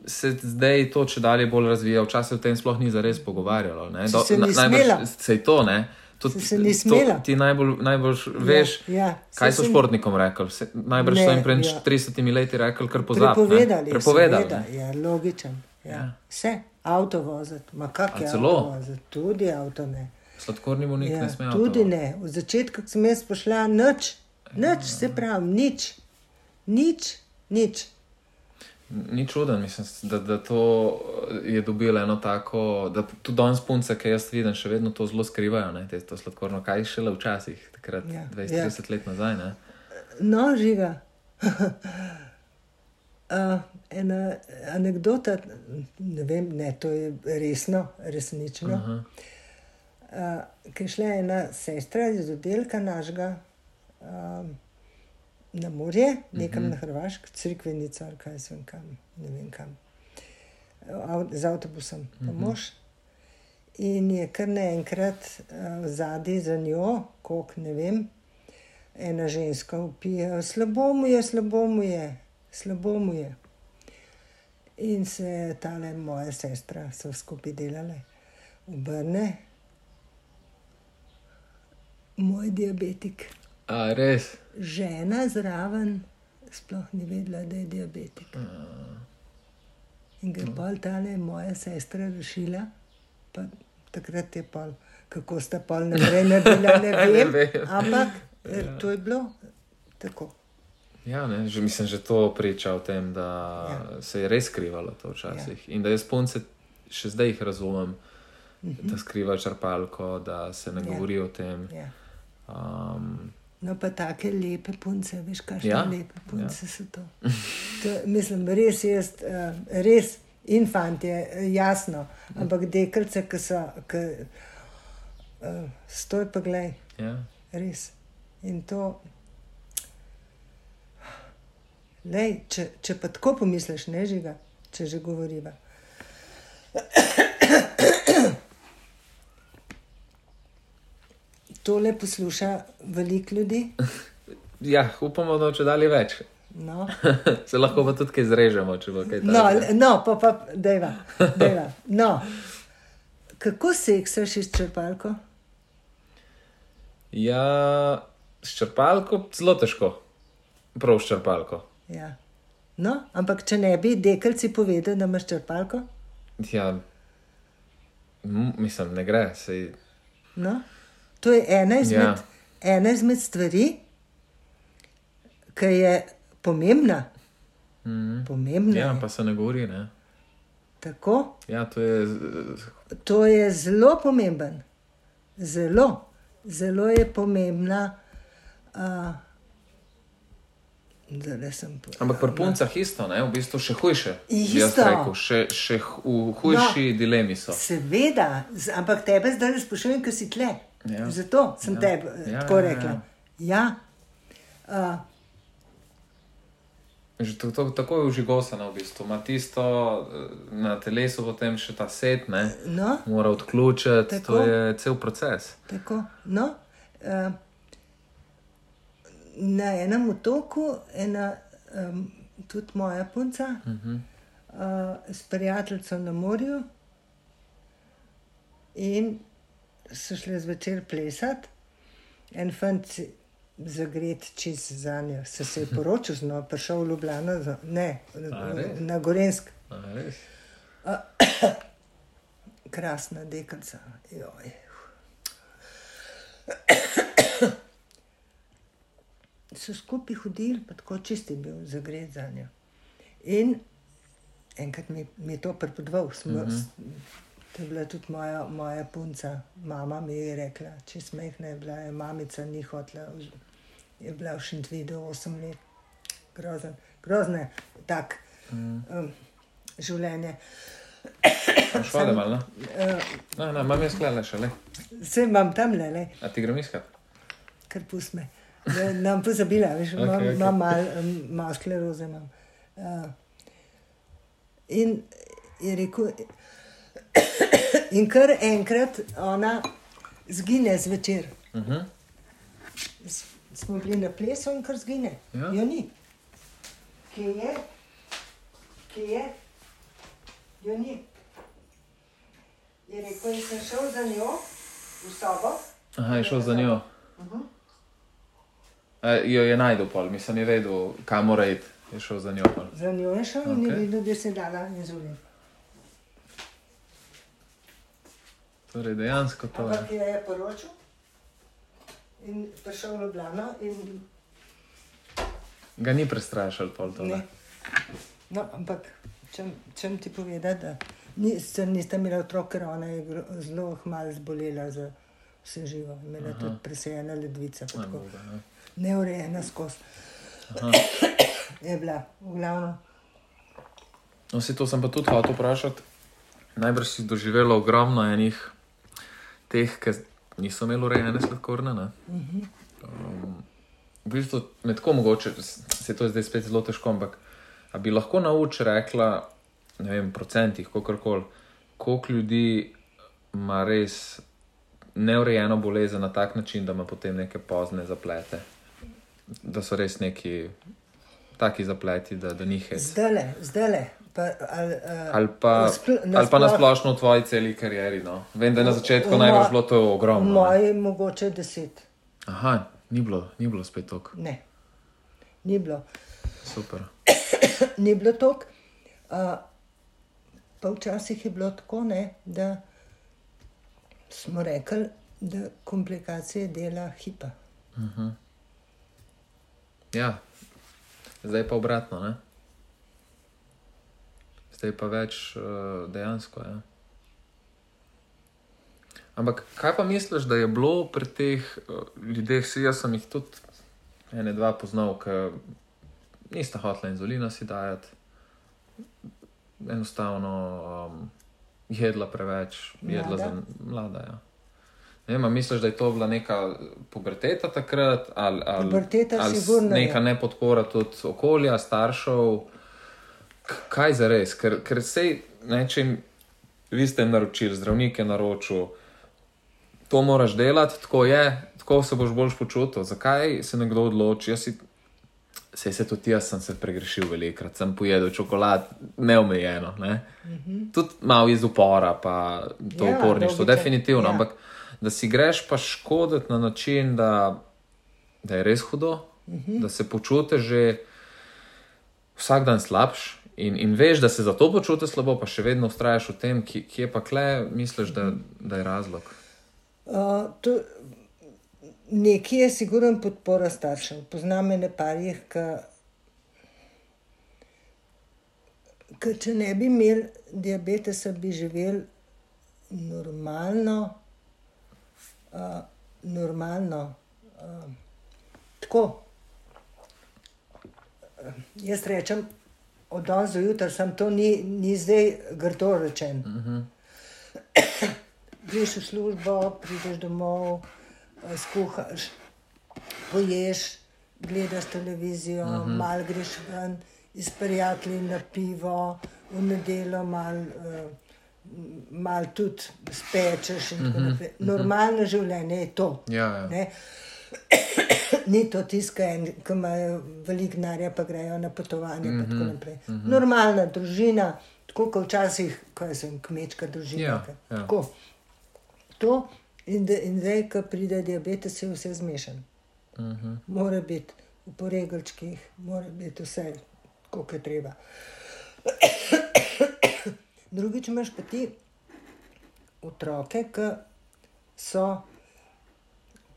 se zdaj to če dalje bolj razvija. Včasih o tem sploh ni zares pogovarjalo. ne. Si se ni najbrž smela. Sej to, ne. Si se smela. To, ti najbolj, najbolj veš, ja, kaj saj so športnikom rekli. Se, najbrž Ne, so jim pred ja. 30 leti rekli, kar pozabi. Prepovedali. Prepovedali. seveda. Ja, logičen. Ja. Ja. Ja. Vse, avto voziti, ma kak A je celo? avto voziti, tudi avto ne. Sladkorni bolnik Ja, ne sme tudi avto- ne. V začetku sem jaz pošla, nič, nič se pravi, nič, nič, nič. Ni čuden, mislim, da, da to je dobilo eno tako, da tudi danes punce, ki jaz vidim, še vedno to zelo skrivajo, ne, te, to sladkorno, kaj šele včasih, takrat Ja, 20-30 ja. let nazaj. Ne. No, žiga. <laughs> uh, ena anekdota, ne vem, ne, to je resno, resnično. Aha. Uh, Ker je šla ena sestra iz oddelka našega um, na morje, nekam uh -huh. na Hrvaško, crkvenica ali kaj sem kam, ne vem kam, Av, z avtobusom, uh -huh. pa mož. In je kar naenkrat uh, zadaj za njo, koliko ne vem, ena ženska upije, slabo mu je, slabo mu je, slabo mu je. In se tale moja sestra, so skupaj delale, obrne, moj diabetik. A, res. Žena zraven sploh ni vedela, da je diabetik. In ga je pol tale moja sestra rešila, pa takrat je pol, kako sta pol naprej naredila, ne <laughs> Ne vem. vem. Ampak ja. to je bilo tako. Ja, ne, že, mislim, že to priča o tem, da ja. Se je res skrivalo to včasih. Ja. In da jaz punce še zdaj jih razumem, uh -huh. da skrivajo črpalko, da se ne Ja. govori o tem. Ja. Um, No, pa take lepe punce, veš, kakšne Ja, ja. lepe punce ja. so to. to. Mislim, res jaz, uh, res infant je, eh, jasno, ampak deklice, ki so, ki, uh, stoj pa glej, ja. res. In to, lej, če, če pa tako pomisliš, ne žiga, če že govoriva. Tole posluša veliko ljudi. <laughs> ja, upamo, da če dalje več. No. <laughs> se lahko pa tudi kaj zrežemo, če bo kaj No, takega. le- no, pa pa dejva, dejva. No. kako seksaš iz črpalko? Ja, s črpalko zelo težko, prav s črpalko. Ja. No, ampak če ne bi dekelci povedali, da imaš črpalko, Ja, m- mislim, ne gre. Sej, no? To je ena izmed, Ja. ena izmed stvari, ki je pomembna. mm, Pomembna ja, je. pa se ne govori. Ne? Tako, Ja, to je. to je zelo pomemben. Zelo, zelo je pomembna. Uh, sem po- Ampak pri puncah isto, ne? v bistvu še hujše. Isto. Rekel, še, še v hujši no. dilemi so. Seveda, z- ampak tebe zdaj sprašujem, ker si tle. Ja. Zato sem Ja. ja. tebe Ja, ja, tako ja, ja. rekla. Ja. Uh, Že to, to, tako je užigosano, v bistvu. ima tisto eh, na telesu, potem še ta set, ne? no, mora odključiti, Tako. to je cel proces. tako. No, uh, na enem otoku, ena, um, tudi moja punca, uh -huh. uh, s prijateljem na morju, in so šli zvečer plesati, en fant si zagret čez za njo, se, se je poročil z njo, prišel v Ljubljano, za, ne, A, na Gorensk. <clears throat> Krasna deklica. Joj. <clears throat> So skupaj hodili, pa tako čist je bil zagret za njo. In enkrat mi, mi je to prepodval, smo, mm -hmm. To je bila tudi moja, moja punca, mama mi je rekla, če smehna je bila, je mamica ni hotla, je bila v Šentvidu 8 let, grozen, grozne, tak mm. um, življenje. Vode malo? Uh, Ne, ne, imam jaz klele še le. Vse imam tam le, le A ti grem iskat? kar pusme. Nam pozabila, veš, Okej, imam, okej. imam malo um, mal skleroze. Imam. Uh, in je rekel, <coughs> in kar enkrat ona zgine zvečer. Uh -huh. S- Smo bili na plesu in kar zgine. Ja. Jo ni. Kje je? Kje je? Jo ni. Je rekel, in sem šel za njo v sobo. Aha, je šel za njo. A, jo je najdel pol, mislim, je vedel, kam mora iti. Je šel za njo pol. Za njo je šel in je videl, da se je dala inzulin. Torej, dejansko to je. Ampak je je poročil in prišel v Ljubljano in Ga ni prestrašil pol to. ne. No, ampak čem, čem ti povedati, da ni, se niste imeli otrok, ker ona je zelo hmal zbolela za vse živo. Imela je tudi presejena ledvica, Aj, tako Boga, ne. neurejena skozi. Je bila, v glavnem. No, se to sem pa tudi hotel vprašati. Najbrž si doživela ogromno enih teh, ki niso imeli urejene sladkorne. ne? Um, v bistvu me tako mogoče, se to je zdaj spet zelo težko, ampak bi lahko nauč rekla, ne vem, procentih, kakorkoli, koliko ljudi ima res neurejeno bolezen na tak način, da ima potem neke pozne zaplete, da so res neki taki zapleti, da, da ni hec. Zdaj zdaj. Pa, ali, uh, Ali pa, ali pa nasplošno v tvoji celi karieri. No. Vem, da je na začetku mo- bilo to ogromno. ne. Moji mogoče deset. Aha, ni bilo, ni bilo spet tako. Ne, ni bilo. Super. <coughs> ni bilo tako. Uh, pa včasih je bilo tako, ne, da smo rekli, da komplikacije dela hipa. Ja, zdaj pa obratno. Ne? Zdaj pa več uh, dejansko. Ja. Ampak kaj pa misliš, da je bilo pri teh uh, ljudeh, si jaz sem jih tudi ene dva poznal, ki nista hotela inzulina si dajati, enostavno um, jedla preveč, jedla Mlada. za mlada. Ja. Ne vem, misliš, da je to bila neka puberteta takrat, ali, ali, Puberteta ali sigurno je. neka nepodpora tudi okolja, staršev. Kaj za res? Ker, ker sej, ne, če jim vi ste naročili, zdravnik je naročil, to moraš delati, tako je, tako se boš boljš počutil. Zakaj se nekdo odloči? Jaz si Sej se tudi jaz sem se pregrešil velikrat, sem pojedel čokolad, neomejeno. Ne? -huh. Tudi malo iz upora, pa to Ja, uporništvo, definitivno. ja. Ampak da si greš pa škoditi na način, da, da je res hudo, uh -huh. da se počutiš že vsak dan slabš. In, in veš, da se zato počutiš slabo, pa še vedno ustrajaš v tem, ki, kje pa kle, misliš, da, da je razlog. Uh, to, nekje je sigurno podpora staršev. Poznam ene parih, ki če ne bi imeli diabetesa, bi živeli normalno. Uh, normalno. Uh, tako. Uh, jaz rečem, od danes do jutra, sem to ni, ni zdaj grdo rečen. Uh -huh. Greš v službo, prideš domov, eh, skuhaš, poješ, gledaš televizijo, uh -huh. malo greš ven, iz prijatelji na pivo, v nedeljo malo uh, mal tudi spečeš tako naprej. Normalno življenje je to. Ja, ja. Ne? <coughs> Ni to tiskaj, ki imajo veliko denarja, pa grejo na potovanje. Mm -hmm, mm -hmm. Normalna družina, tako kot včasih, ko sem kmečka družina. Ja, ja. Tako. To in, da- in zdaj, ko pride diabetes, je vse zmešan. Mm -hmm. Mora biti v poregalčkih, mora biti vse, kot je treba. Drugič imaš pa ti otroke, ki so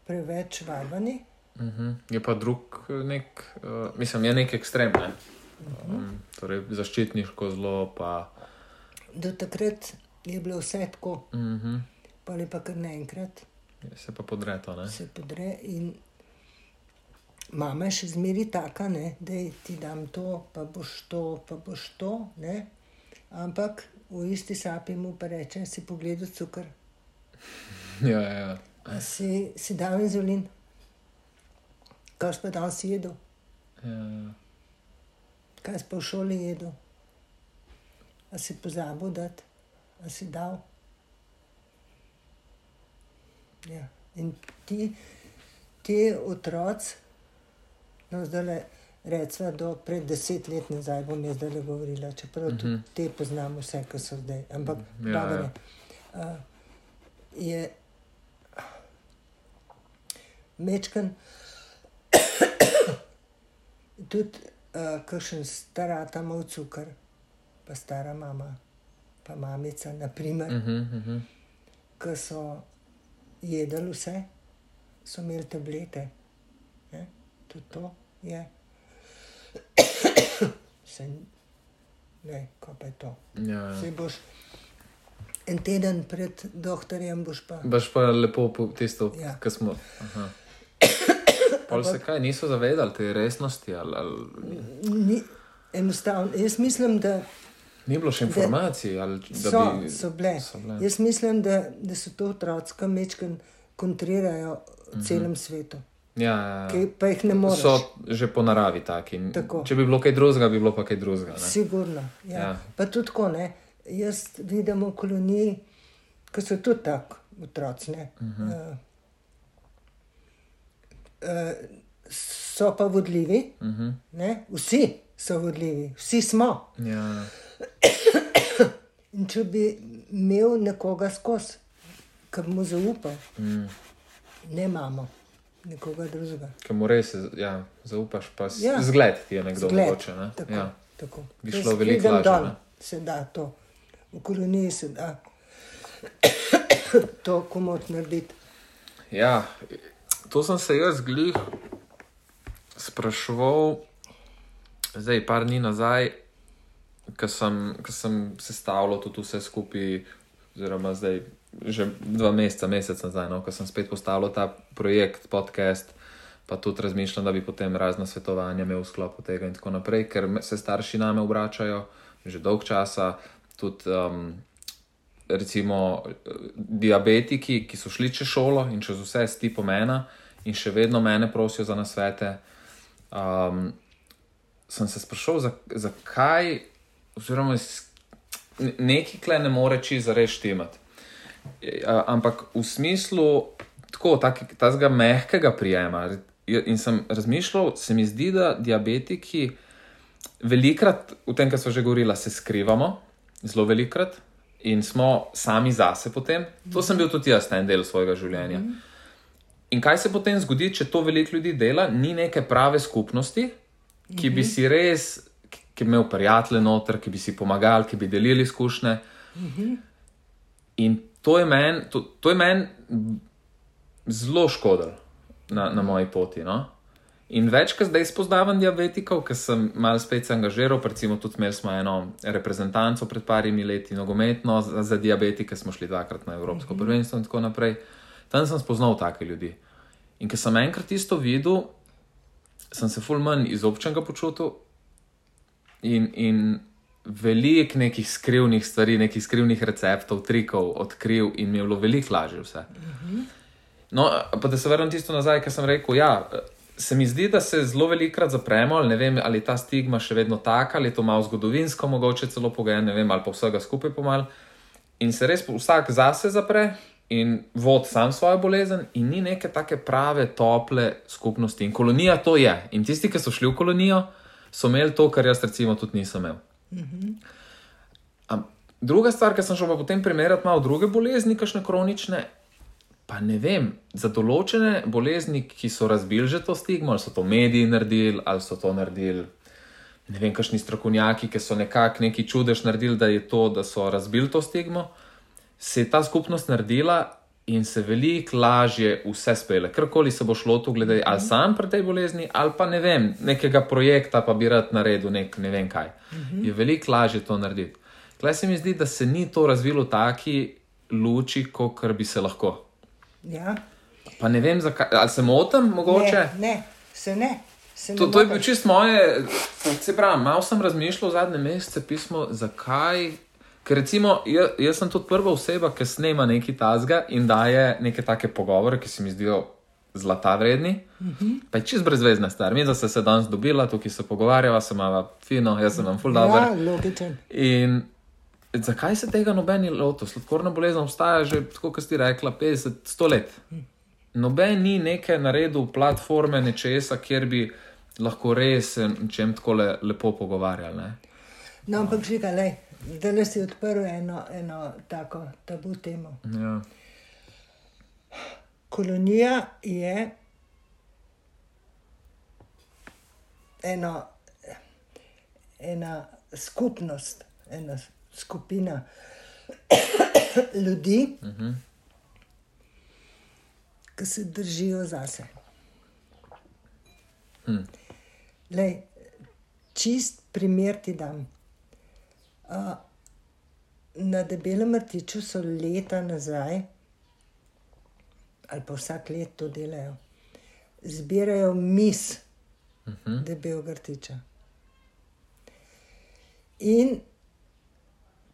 preveč vabani. Mhm. Je pa drug nek, uh, mislim, je nek ekstrem. Ne? Um, torej, zaščitniško zlo, pa. Do takrat je bilo vse tako, Mhm. pa ali pa kar naenkrat Se pa podre to. Ne? se podre. In mama je še zmeri taka, ne, da ti dam to, pa boš to, pa boš to. Ne. Ampak v isti sapi mu pa reče, si pogledal cukor, <laughs> Ja, ja, ja. si, si dal inzulin, kaj si pa danes jedel, ja. kaj si pa v šoli jedel, a si pozabil dati, a si dal. Ja. In ti, ti otroci, no zdaj le recimo do pred deset let nazaj, bom jaz zdaj govorila, čeprav tudi te poznam vse, ki so zdaj, ampak Ja, ja, dobro ja. je. Uh, je mečken, tudi uh, kakšen starata ima cukor, pa stara mama, pa mamica, naprimer, mm. Mhm, mhm. ki so jedli vse, so imeli tablete. Ne? Tudi to je. Se, ne, kaj pa je to. Ja, ja. Saj boš en teden pred doktorjem, boš pa. Baš pa lepo po tisto, ja. Kar smo. Aha. <coughs> Pol se kaj niso zavedali te resnosti, ali, ali Ni, enostavno, jaz mislim, da ni bilo še informacij. Ali, da so, bi... so, bile. so bile. Jaz mislim, da, da so to otroci, ki mečken kontrirajo v celem svetu, Ja, ja, ki ja. pa jih ne moreš. So že po naravi taki. Tako. Če bi bilo kaj drugega, bi bilo pa kaj drugega. ne. Sigurno. Ja. Ja. Pa tudi tako, ne. Jaz vidim v koloniji, ki so tudi tako otroci. ne. Uh -huh. uh, so pa vodljivi, uh Mhm. -huh. vsi so vodljivi, vsi smo. Ja, In če bi imel nekoga skozi, ki bi mu zaupal, mm. ne imamo nekoga drugega. Ker mu res ja, zaupaš, pa ja. Ja. zgled ti je nekdo Zgled. mogoče. Ne? Tako, Ja. tako. Bi Jaz šlo veliko lažje, dol, ne? Se da to. V koloniji se da <coughs> to komot narediti. Ja, to sem se jaz glih spraševal, zdaj, par dni nazaj, ko sem, ko sem sestavljal tudi vse skupaj, oziroma zdaj že dva meseca, mesec nazaj, no, ko sem spet postavil ta projekt, podcast. Pa tudi razmišljam, da bi potem razna svetovanja imel v sklopu tega, in tako naprej, ker se starši name obračajo že dolg časa, tudi um, recimo diabetiki, ki so šli čez šolo in čez vse sti pomena in še vedno mene prosijo za nasvete. Um, sem se sprašal, za- zakaj, oziroma s- ne- neki kle ne more čisto res štimati. Ampak v smislu tako, takega mehkega prijema, in sem razmišljal, se mi zdi, da diabetiki velikrat, v tem, kar so že govorila, se skrivamo, zelo velikrat in smo sami zase potem. To sem bil tudi jaz na en del svojega življenja. In kaj se potem zgodi, če to veliko ljudi dela, ni neke prave skupnosti, ki bi si res, ki bi imel prijatelje noter, ki bi si pomagali, ki bi delili izkušnje. In to je meni men zelo škodilo na, na moji poti. No? In več, ko zdaj spoznavam diabetikov, ker sem malo spet se angažiral, recimo tudi imeli smo eno reprezentanco pred parimi leti, nogometno za, za diabetike, smo šli dvakrat na Evropsko mm -hmm. prvenstvo in tako naprej. Tam sem spoznal take ljudi. In ker sem enkrat isto videl, sem se ful manj izobčenega počutil in, in veliko nekih skrivnih stvari, nekih skrivnih receptov, trikov odkril in mi je bilo veliko lažje vse. -hmm. No, pa da se vrnem tisto nazaj, kar sem rekel. Ja, se mi zdi, da se zelo velikokrat zapremo, ne vem, ali je ta stigma še vedno taka, ali je to malo zgodovinsko, mogoče celo pogajanje, ne vem, ali pa vsega skupaj pomal. In se res vsak zase zapre in vod sam svojo bolezen, in ni neke take prave, tople skupnosti. In kolonija to je. In tisti, ki so šli v kolonijo, so imeli to, kar jaz recimo tudi nisem imel. Mm -hmm. Druga stvar, ki sem šel pa potem primerjati malo druge bolezni, kakšne kronične, pa ne vem, za določene bolezni, ki so razbili že to stigmo, ali so to mediji naredili, ali so to naredili. Ne vem, kakšni strokovnjaki, ki so nekako neki čudež naredili, da je to, da so razbili to stigmo, se je ta skupnost naredila in se veliko lažje vse spele. Karkoli se bo šlo tu, gledaj, ali sam pri tej bolezni, ali pa ne vem, nekega projekta, pa bi rad naredil nek ne vem kaj. Je veliko lažje to narediti. Klej se mi zdi, da se ni to razvilo v taki luči, kot bi se lahko. Ja. Pa ne vem, zakaj, ali se motim, mogoče. Ne, ne, se ne. Se ne To, to je bil čist moje, se pravi, malo sem razmišljal zadnje mesece, pismo, zakaj. Ker recimo, jaz, jaz sem tudi prva oseba, ki snema nekaj tazga in daje neke take pogovore, ki se mi zdijo zlata vredni. Uh -huh. Pa je čist brezvezna stvar. Mi, da se se danes dobila, tukaj se pogovarjava, se imamo fino, jaz sem vam full dobro. Ja, logičen. In zakaj se tega noben ni lotil? Sladkorna bolezen obstaja že, tako kot ste rekla, 50-100 let. Noben ni neke naredil platforme nečesa, kjer bi lahko res o čem tako le, lepo pogovarjali. Ne? No, ampak že ga, da le si odprl eno, eno tako tabu temo. Ja. Kolonija je eno, ena skupnost, ena skupina <coughs> ljudi, uh -huh. ki se držijo zase. Hm. Lej, čist primer ti dam. Uh, na debelem rtiču so leta nazaj, ali pa vsak let to delajo, zbirajo mis uh -huh. debelega rtiča. In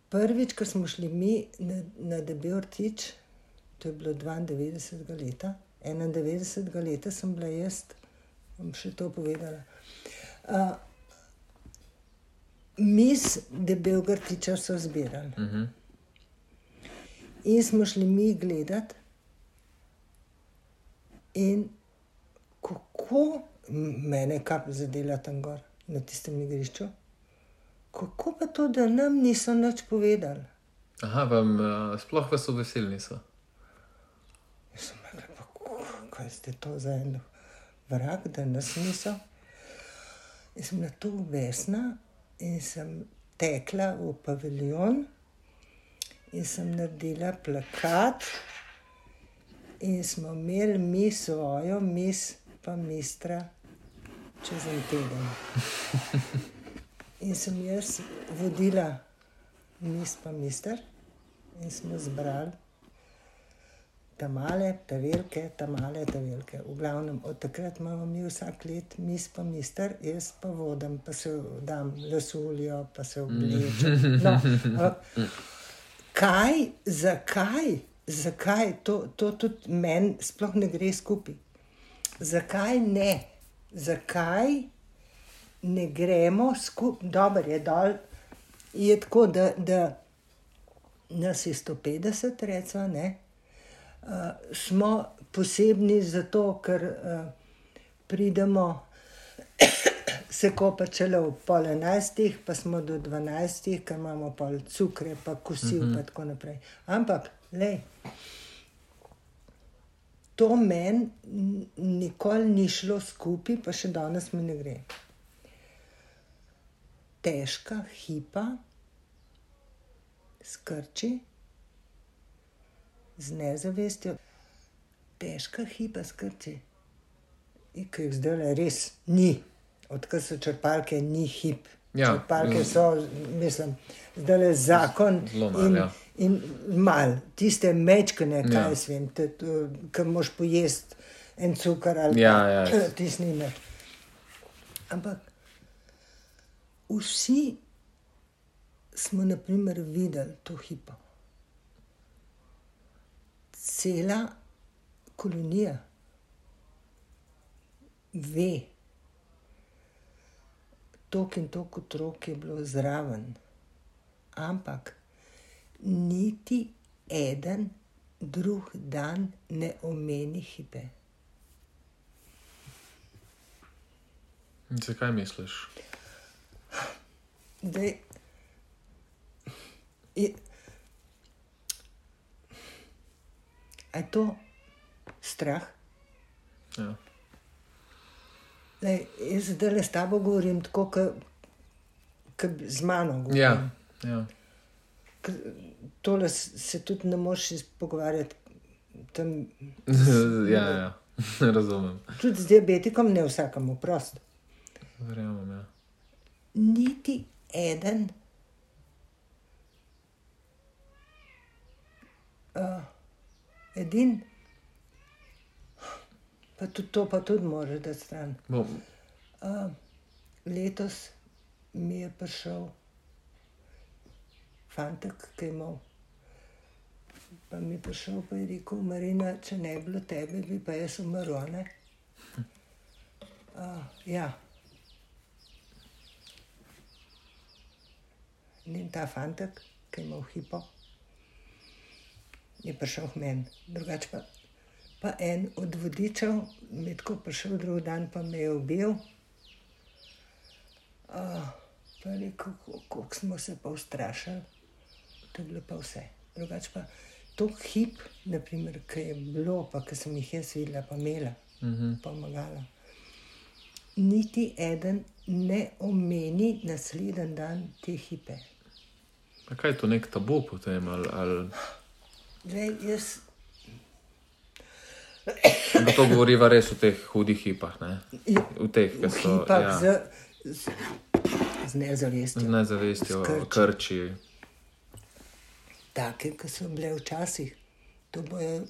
prvič, ko smo šli mi na, na debel rtič, to je bilo 92 leta, 91 leta sem bila jaz, bom še to povedala. Uh, mis debelega rtiča so zbirali. Uh -huh. In smo šli mi gledati, in kako mene kap zadela tam gor na tistem igrišču. Kako pa to, da nam niso nič povedali? Aha, vam uh, sploh vas obveselili niso. Jaz sem ko- kaj ste to za en vrak, da nas niso. Jaz sem na to vesna in sem tekla v paviljon in sem naredila plakat in smo imeli mi svojo mis, pa mistra čez en teden. In sem jaz vodila mis, pa mister in smo zbrali ta male, ta velike, ta male, ta velike. V glavnem, od takrat imamo mi vsak let mis pa mister, jaz pa vodim, pa se dam lasuljo, pa se oblečem. No, a, kaj, zakaj, zakaj, to, to tudi meni sploh ne gre skupaj. Zakaj ne? Zakaj ne gremo skupaj, dobro je dol, je tako, da, da nas je 150, recimo, ne. Uh, smo posebni zato, ker uh, pridemo <coughs> se kopati šele ob pol enajstih, pa smo do dvanajstih, ker imamo pol cukre, pa kosil in tako naprej. Ampak, le. To meni nikoli ni šlo skupaj, pa še danes mi ne gre. Težka hipa, skrči, z nezavestjo, težka hipa skrči. In ki jih zdaj res ni, odkar so črpalke, ni hip. Ja, črpalke so, mislim, zdaj le zakon. Zelo malo, in, ja. in mal, tiste mečkane, kaj Ja. jaz vem, ki moš pojesti en cukor ali Ja, pa ja. <clears throat> tisnine. Ampak vsi smo, na primer, videli to hipo. Cela kolonija ve, tok in tok otrok je bilo zraven, ampak niti eden drug dan ne omeni hipe. In Zakaj misliš? Dej, je, a je to strah? Ja. Lej, jaz zdaj le s tabo govorim tako, kot z mano. Govorim. Ja, ja. Ker Tole se tudi ne moreš pogovarjati. Tam, <laughs> ja, ja. <laughs> razumem. tudi z diabetikom, ne vsakemu prost. Verjamem, ja. Niti eden. Uh, edin, pa tudi to, pa tudi moraš da stran. Bom, Uh, letos mi je prišel fantek, ki je imel. Pa mi je prišel in je rekel, Marina, če ne bi bilo tebe, bi pa jaz umrl. ne?" Uh, ja. In ta fantek, ki je imel hipo, je prišel k meni. Drugače pa, pa en od vodičev, mi je tako prišel drug dan, pa me je ubil. Uh, pa je rekel, kako smo se pa ustrašili, to je bilo pa vse. Drugače pa to hip, naprimer, ki je bilo, pa ki sem jih jaz videla, pa imela, uh -huh. pomagala. Niti eden ne omeni naslednji dan te hipe. a kaj je to nek tabu potem? Ali, ali... Zdaj, jaz Ampak to govoriva res o teh hudih hipah, ne? Ja, V teh, ki so hipah ja, z, z, z nezavestjo. z nezavestjo, Skrči. krči. Take, ki so bile včasih, to bojo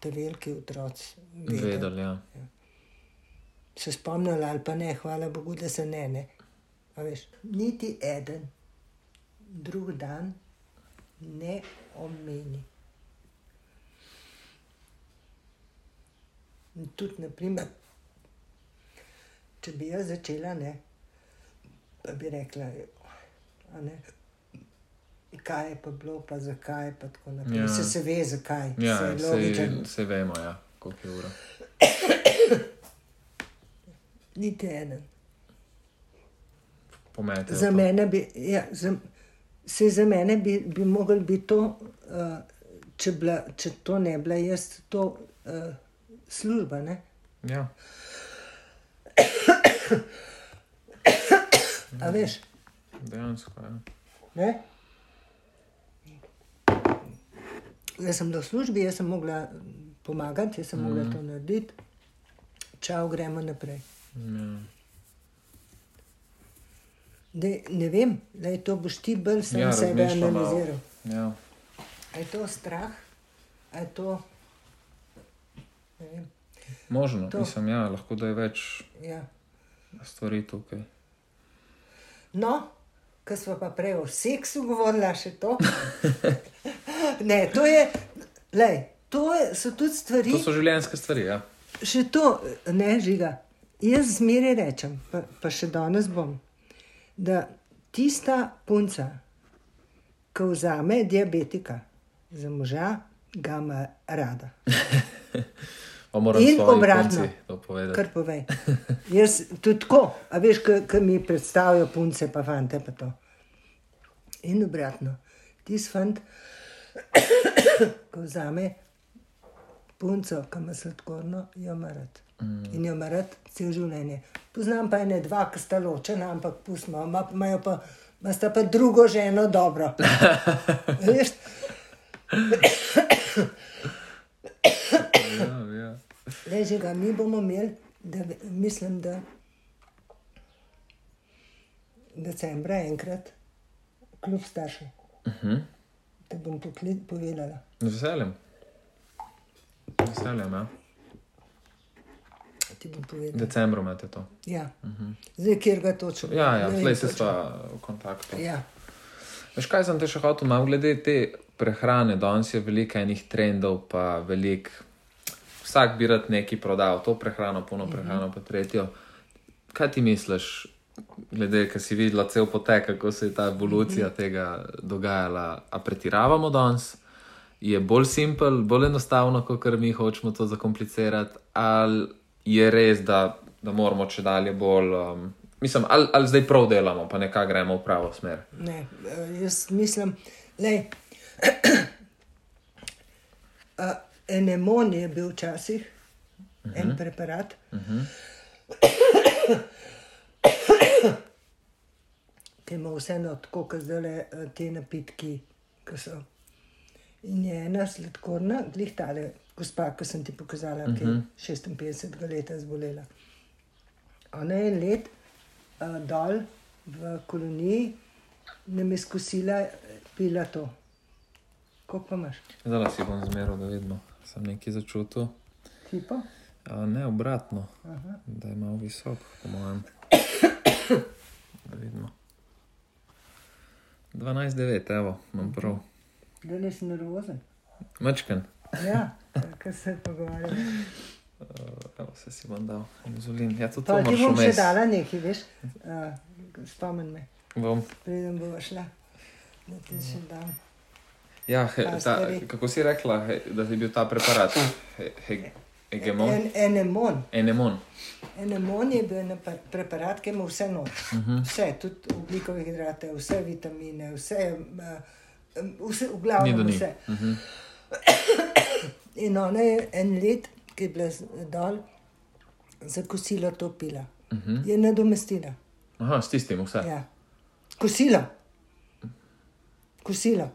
te veliki otroci vedeli. Vedeli, ja. Se spomnili ali pa ne, hvala Bogu, da se ne. ne. A Veš, niti eden drug dan ne omeni. In tudi, naprimer, če bi jaz začela, ne, pa bi rekla, a ne, kaj je pa bilo, pa zakaj, pa tako naprej. Ja. Se, se ve, zakaj. Ja, se je logičen. se vemo, ja, koliko je ura. <coughs> Niti eden. Pomete. Za mene bi, ja, za, se za mene bi, bi mogel biti to, uh, če, bila, če to ne bila jaz, to uh, služba. Ne? Ja, A veš, dejansko. Ja. ne? Jaz sem bila v službi, jaz sem mogla pomagati, jaz sem mm. mogla to narediti. Čau, gremo naprej. Ja. Dej, ne vem, da je to boš ti bolj sam Ja, ja, sebe analiziral. Ja. Je to strah, je to. Možno, To. mislim, ja, lahko da je več Ja. stvari tukaj. No, ko smo pa prej o seksu govorila, še to. <laughs> ne, to je, lej, to je, so tudi stvari. To so življenjske stvari. Ja. Še to, ne žiga. Jaz zmeraj rečem, pa, pa še danes bom, da tista punca, ki vzame diabetika za moža, ga ima rada. <laughs> In obratno. Kar povej. <laughs> Jaz tudi tako, a veš, kaj mi predstavijo punce, pa fante pa to. In obratno, tisti fant, ko vzame punco, ki ima sladkorno, jo marat. Mm. In jo marat cel življenje. Poznam pa ene dva, ki sta ločena, ampak pustimo, ima- imajo pa, ima sta pa drugo ženo dobro. <laughs> Veš. <coughs> <coughs> <coughs> Le že ga mi bomo imeli, da, mislim, da decembra enkrat, kljub staršem. Uh Mhm. -huh. Te bom tukaj povedala. Z veseljem. Z veseljem, ja. Ti bom povedala. Decembru imate to. Ja. Uh -huh. Zdaj, kjer ga točno. Ja, ja, zdaj se sta v kontaktu. Ja. Veš, kaj sem te še hotel, malo glede te prehrane. Danes je veliko enih trendov, pa veliko. Vsak bi rad nekaj prodal, to prehrano, puno prehrano, pa tretjo. Kaj ti misliš, glede, ker si videla cel potek, kako se je ta evolucija tega dogajala? A pretiravamo danes? Je bolj simpel, bolj enostavno, kot mi hočemo to zakomplicirati, ali je res, da, da moramo če dalje bolj. Um, mislim, ali, ali zdaj prav delamo, pa nekaj gremo v pravo smer. Ne, eh, jaz mislim, da <clears throat> enemon je bil včasih uh -huh. en preparat. Uh -huh. Ki ima vseeno tako, kot zdaj le te napitki, ki so. In je ena sladkorna, glih tale gospa, ki sem ti pokazala, uh -huh. ki je 56 let zbolela. Ona je let uh, dol v koloniji, nam je skusila, pila to. Kako pa imaš? Zdaj si bom zmeral, da vidimo. Sem nekaj začutil. Hipo? A ne, obratno, Aha. da je malo visok, po mojem. Da vidimo. 12-9, evo, imam prav. Da nisi nervozen. Mačken, Ja, kar se pogovarjamo. uh, evo se si bom dal, inzulin. Ja, Pa to ti moraš bom še dala nekaj, veš, uh, spomen me, Bom. preden bo šla. Da ti še dam. Ja, he, ta, kako si rekla, he, da je bil ta preparat? He, he, hegemon? En, enemon. Enemon. Enemon je bil preparat, ki ima vse noč. Uh Mhm. -huh. Vse, tudi ugljikove hidrate, vse vitamine, vse, uh, vse v glavnem vse. Mhm. <coughs> In ona je en let, ki je bila dol, za kosilo to pila. Uh Mhm. -huh. Je nadomestila. Aha, s tistim vse. Ja. Kosilo. Kosilo.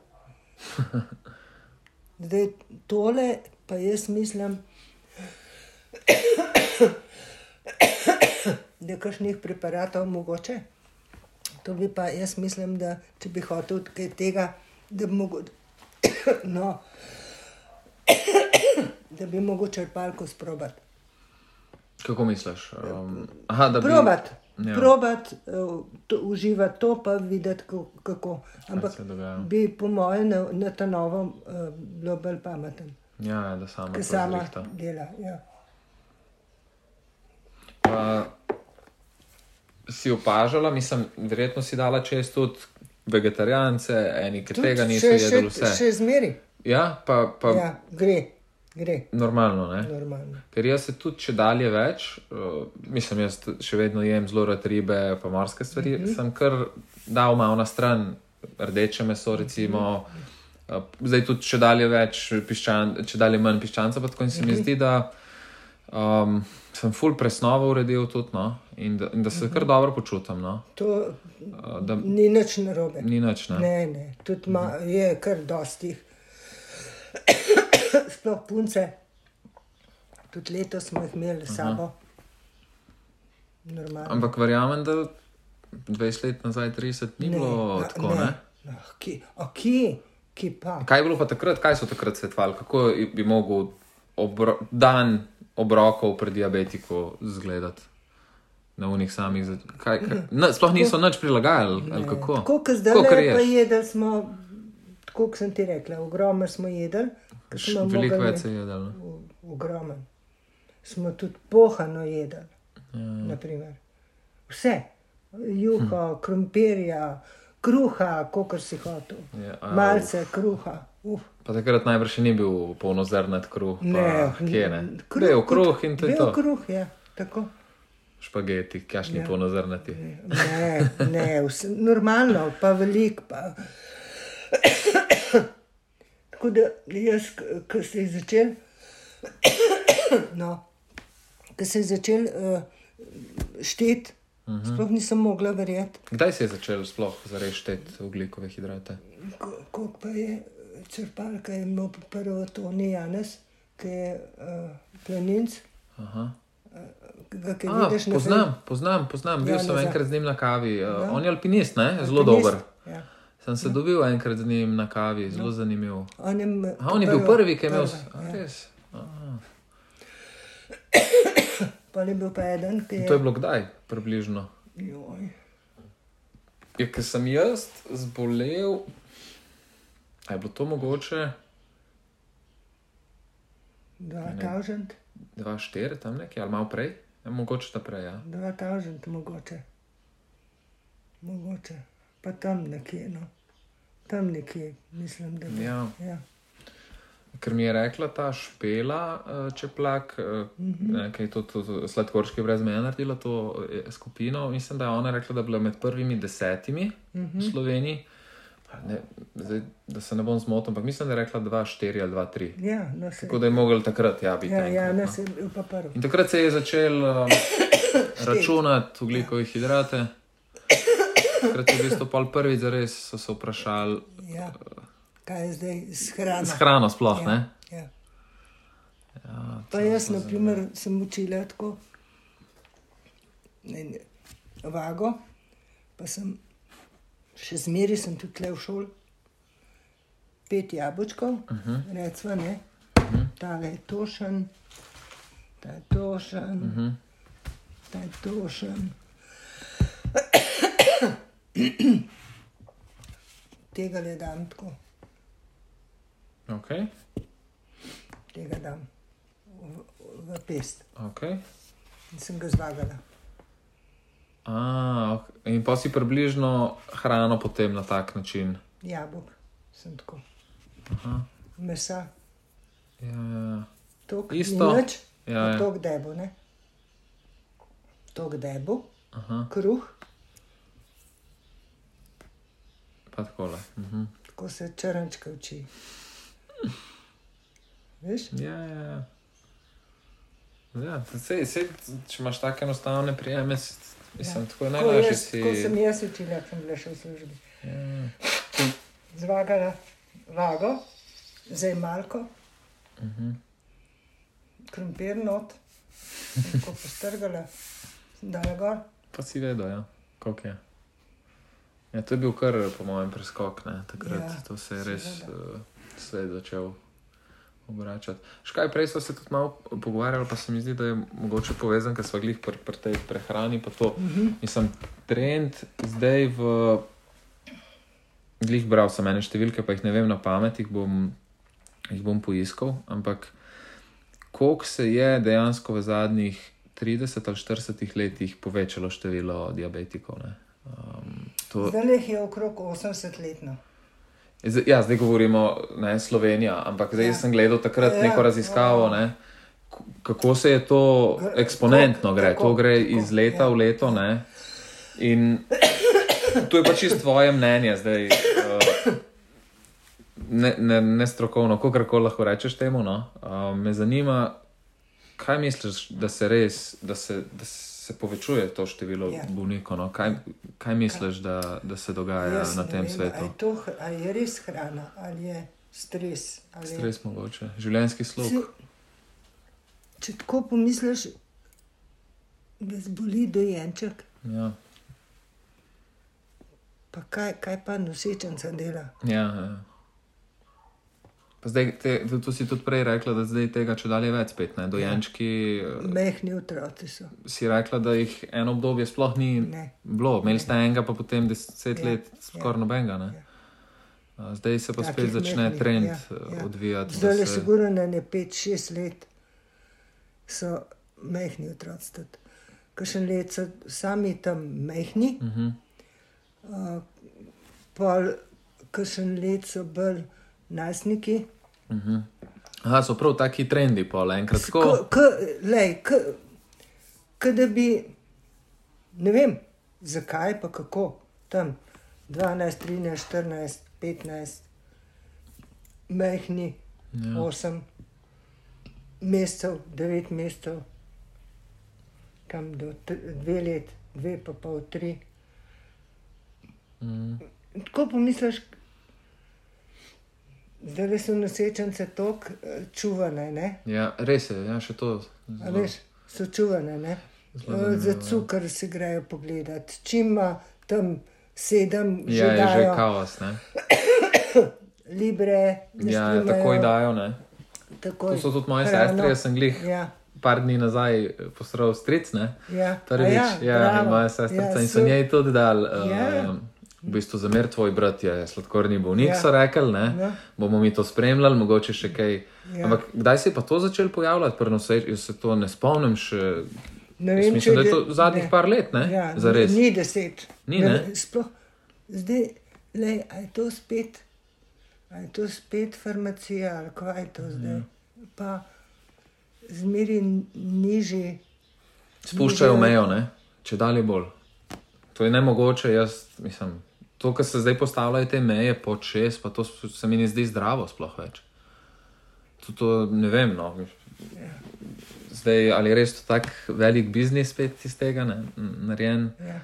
<laughs> Zdaj tole, pa jaz mislim, <coughs> da je kakšnih preparatov mogoče. To bi pa jaz mislim, da če bi hotel kaj tega, da bi mogel, <coughs> no, <coughs> da bi mogel črpalko sprobati. Kako misliš? Um, aha, da bi... Probat, Ja. ja. probat, uh, to, uživati to, pa videti kako. Ampak se dogaja. bi, po mojem, na, na ta novo uh, bilo bolj pameten, Ja, da sama to sama zrihta. dela. Ja. Pa si opažala, mislim, verjetno si dala čez tudi vegetarijance, eni, ki tega niso jedli vse. še zmeri. Ja, pa, pa ja. Ja, gre, gre, normalno, ne? normalno. Ker jaz se tudi če dalje več, uh, mislim, jaz še vedno jem zelo rad ribe, pa morske stvari, mm -hmm. sem kar dal malo na stran, rdeče meso, recimo. Uh, zdaj tudi če dalje več, piščan, če dalje manj piščanca, pa tako in se mi zdi, da um, sem full presnovo uredil tudi, no, in da, in da se kar dobro počutim, no, To uh, da ni nič narobe. ni nič, ne. Ne, ne, tudi ma, je kar dostih. <laughs> Sploh punce. Tudi letos smo jih imeli s sabo. Normalno. Ampak verjamem, da 20 let nazaj, 30 ni ne, bilo a- tako, ne. ne. Ah, Kje, a kje, kje pa? Kaj je bilo pa takrat, kaj so takrat svetovali, kako bi mogel obro, dan obrokov pri diabetiku izgledati na unih samih. Kaj, kaj, na, sploh niso nič prilagajali, ali kako? Tako kot zdaj, ješ. pa jedli smo, tako kot sem ti rekla, ogromno smo jedli. Smo Veliko več se je v- Ogromen. Smo tudi pohano jedli. Ja. Vse. Juho, hm. krompirja, kruha, kot si hotel. Ja, a, Malce kruha. Uf. Pa takrat najbrž ni bil polnozrnat kruh. pa Ne, kje ne. kruh Bel kruh in to je to. kruh, ja, tako. Špageti, kašni Ja. polnozrnati. Ne, ne, vse, normalno, pa velik. Pa. Tako da jaz, ko se je začel, <coughs> no, ko se je začel uh, šteti, uh -huh. sploh nisem mogla verjeti, Kdaj si je začel sploh zares šteti ugljikove hidrate? ko- pa je črpalka je imel prvo Toni Janes, ki je uh, planinc. Aha. Ga, ki A, poznam, poznam, poznam. Bil Ja, sem enkrat z njim na kavi. Ja. on je alpinist, ne? Zelo Alpinist. dober. Ja. Sem se dobil enkrat z njim na kavi, zelo zanimiv. On je, m- A on je bil prvi, ki je imel. A, ja. Aha. Pol je bil pa eden, ki je. to je bilo kdaj, približno? Joj. Ja, ker sem jaz zbolel, a je bilo to mogoče 2000, 2-4, tam nekje, ali malo prej, ja, mogoče ta prej. Ja. 2000, mogoče. Mogoče. Pa tam nekje, no. Tam nekje, mislim, da je. Ja. Ja. Ker mi je rekla ta špela, eh, čeplak, eh, ne, ki je to sladkorški brez meja naredila, to eh, skupino. Mislim, da je ona rekla, da je bila med prvimi desetimi v Sloveniji. Pa Ne, zdaj, da se ne bom zmotil, ampak mislim, da je rekla 2-4 ali 2-3. Ja, no, se, Tako da je mogel takrat ja, biti. ja, ja, enkrat, no. je bil pa prvi. In takrat se je začel um, računati ugljikove hidrate. Takrat je v bistvu pol prvi zares so se vprašali Ja. Kaj je zdaj s hrano? s hrano sploh, ja, ne? Ja. Ja, Pa jaz, na primer, sem učila tako ne, ne, vago, pa sem še zmeri, sem tudi tle v šoli, pet jabolčkov, uh -huh. recimo, ne, uh -huh. ta je tošen, ta je tošen, uh -huh. ta je tošen. Tega le dam tako, Okay, tega dam v, v pest okay. in sem ga zvagala. A, ok. In pa si približno hrano potem na tak način. Jabolk sem tako. Aha. Mesa, Ja, ja. tok Isto. nič, Ja, ja. tok debo, ne? Tok debo, Aha, kruh, pa takole. Mhm. tako se črnčka uči. Veš? Ja, ja. ja. Ja, sej, sej, če imaš tako enostavne prijeme, s- mislim, ja. tako je najlažje jaz, si. ko sem jaz učila, ko sem bila še v službi. Ja. Zvagala vago, zdaj malko, uh Mhm. -huh. krompir not, tako postrgala, sem dala gor. Pa si vedel, ja, koliko je. Ja, to je bil kar, po mojem, preskok, ne, takrat. Ja, to se je res uh, se je začel obračati. Škaj, prej smo se tudi malo pogovarjali, pa se mi zdi, da je mogoče povezan, ker smo glih pri, pri tej prehrani. to. Uh -huh. Mislim, trend zdaj v. Glih bral sem ene številke, pa jih ne vem na pamet, jih bom, jih bom poiskal. Ampak koliko se je dejansko v zadnjih 30 ali 40 letih povečalo število diabetikov? ne? Um, to, Zdaj jih je okrog 80 letno. Ja, zdaj govorimo ne, Slovenija, ampak zdaj Ja. ja. sem gledal takrat Ja, ja. neko raziskavo. ja. Ne, kako se je to eksponentno gre, tako, to gre tako, iz leta ja. v leto. Ne, in <coughs> to je pač čisto tvoje mnenje zdaj. Uh, ne, ne, ne strokovno, kako koli lahko rečeš temu. No. Uh, me zanima, kaj misliš, da se res, da se, da se povečuje to število Ja. bolnikov? No? Kaj, kaj misliš, da, da se dogaja Jaz na tem vem, svetu? A je, to, hr- a je res hrana ali je stres? Ali je- Stres mogoče, življenjski slog. Če, če tako pomisliš, da zboli dojenček, Ja, pa kaj, kaj pa nosečenca dela? ja, ja. Pa zdaj, te, to, si tudi prej rekla, da zdaj tega če dalje več spet. Ne? Dojenčki, ja. Mehni otroci so. si rekla, da jih eno obdobje sploh ni Ne. bilo. Imeli ste enega, pa potem deset Ja, let skoraj nobenega. Ne? Ja. Zdaj se pa Takih spet začne mehkih, trend ja, ja, ja. odvijati. da Zdaj le se- sigurno na ne 5-6 let so mehni otroci. tudi. Kakšen let so sami tam mehni, Mhm. uh, pol, kakšen let so bolj najstniki. Aha, so prav taki trendi, pol enkrat tako. Ko- k- lej, k- K da bi, ne vem, zakaj pa kako, tam 12, 13, 14, 15, mehni, Ja. 8 mesecev, 9 mesecev, kam do 2 let, 2 pa pol, 3. Mm. Tako pomisliš, da so nosečnice tako čuvane, ne? Ja, res je, ja, še to. A veš, so čuvane, ne? Zelo Eh, Za ja. cukor si grejo pogledat. Čim ima tam sedem, že Ja, že dajo kaos, ne? libre, Ja, štimajo, takoj dajo, ne? takoj To so tudi moje hrano. sestre, jaz sem glih Ja, par dni nazaj postral stric, ne? ja. Prvič, A ja, ja moja sestrica Ja, in so njej tudi dal. Ja. V bistvu za mer tvoj brat je sladkorni bolnik, Ja. so rekli, ne? Ja. bomo mi to spremljali, mogoče še kaj. Ja. Ampak kdaj se je pa to začelo pojavljati, prvo se, jaz se to ne spomnim še. Ne vem, mislim, če je to zadnjih ne. par let, ne? Ja, Zares. Ni deset. Ni, ne? Sploh, zdaj, lej, a je to spet, a je to spet farmacija, ali kaj je to zdaj. Ja. Pa zmeri nižji. Spuščajo nižje- mejo, ne? če dalje bolj. To je nemogoče, jaz mislim. To, kar se zdaj postavljajo te meje pod šest, pa to se mi ne zdi zdravo, sploh več. To, to ne vem. No. Zdaj, ali je res to tak velik biznis spet iz tega ne, narejen? Ja.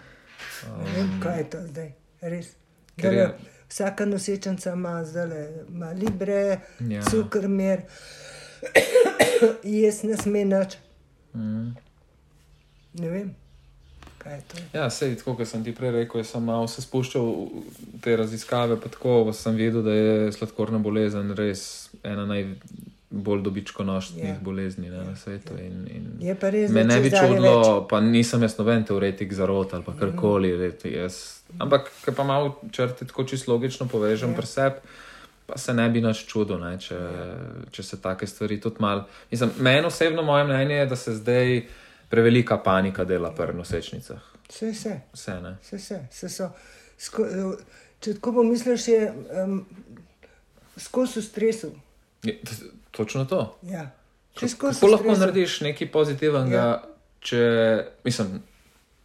Ne vem, kaj je to zdaj, res. Ker je- Vsaka nosečnica ima zdaj ima libre, Ja. cukor mer, <coughs> jaz ne sme nič. Mm. Ne vem. Ja, sej, tako kot sem ti prej rekel, sem malo se spuščal v te raziskave, pa tako sem videl, da je sladkorna bolezen res ena najbolj dobičkonošnih Ja. bolezni ne, na svetu. In, in Je pa res, Me da ne bi čudilo, pa nisem jaz noben teoretik zarot ali pa karkoli. Mm. Jaz, ampak, ker pa malo črti tako čisto logično povežem Ja. ja. pri sebi, pa se ne bi nič čudil, ne, če, če se take stvari tudi mal. Mislim, meni osebno moje mnenje je, da se zdaj prevelika panika dela pri nosečnicah. Vse, vse, Vse ne. vse, vse, vse so. Sko, če tako pomisliš, je um, skozi v stresu. Je, točno to. Ja. Kako lahko narediš nekaj pozitivnega, Ja. ja. če mislim,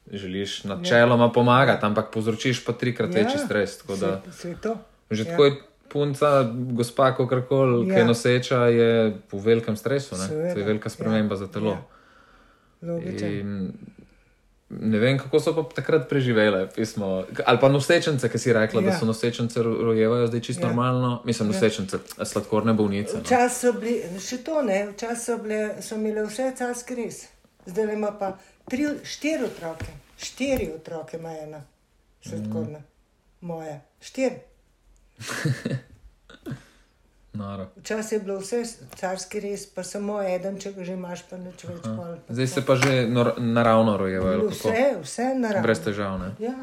želiš načeloma pomagati, ampak povzročiš pa trikrat ja. večji stres. tako Da, Se, se to. že Ja. tako je punca, gospa, kakorkoli, ja. ki je Ja. noseča, je v velikem stresu. To je velika sprememba ja, za telo. ja. Logično. Ne vem, kako so pa takrat preživele, pismo. ali pa nosečence, ki si rekla, ja. Da so nosečence ro- rojevajo zdaj čisto ja. Normalno. Mislim, Ja. nosečence, sladkorne bolnice. No. Včasih so bili, še to ne, včasih so, so imeli vse carske res. Zdaj ima pa tri, štiri otroke, štiri otroke ima ena, sladkorna, mm. moja, štiri. <laughs> Noro. Včasih je bilo vse carski res, pa samo eden, če ga že imaš, pa nič več. pol, pa Zdaj se pa že naravno rojevajo. Vse, vse naravno. Brez težav. Ne? Ja.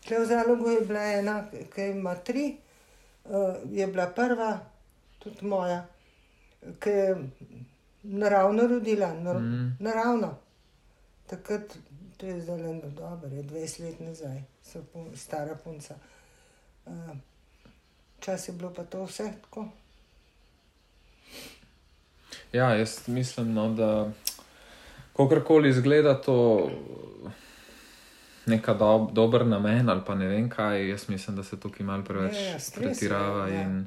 Tle v zalogu je bila ena, ki ima tri, uh, je bila prva, tudi moja, ki je naravno rodila, nar Mm. naravno. Takrat, to je le dobro, je 20 let nazaj, so pun, stara punca. Uh, Čas je bilo pa to vse tako. Ja, jaz mislim, no, da kakorkoli izgleda to neka do, dober namen ali pa ne vem kaj, jaz mislim, da se tukaj malo preveč Ja, ja, pretirava. ja. in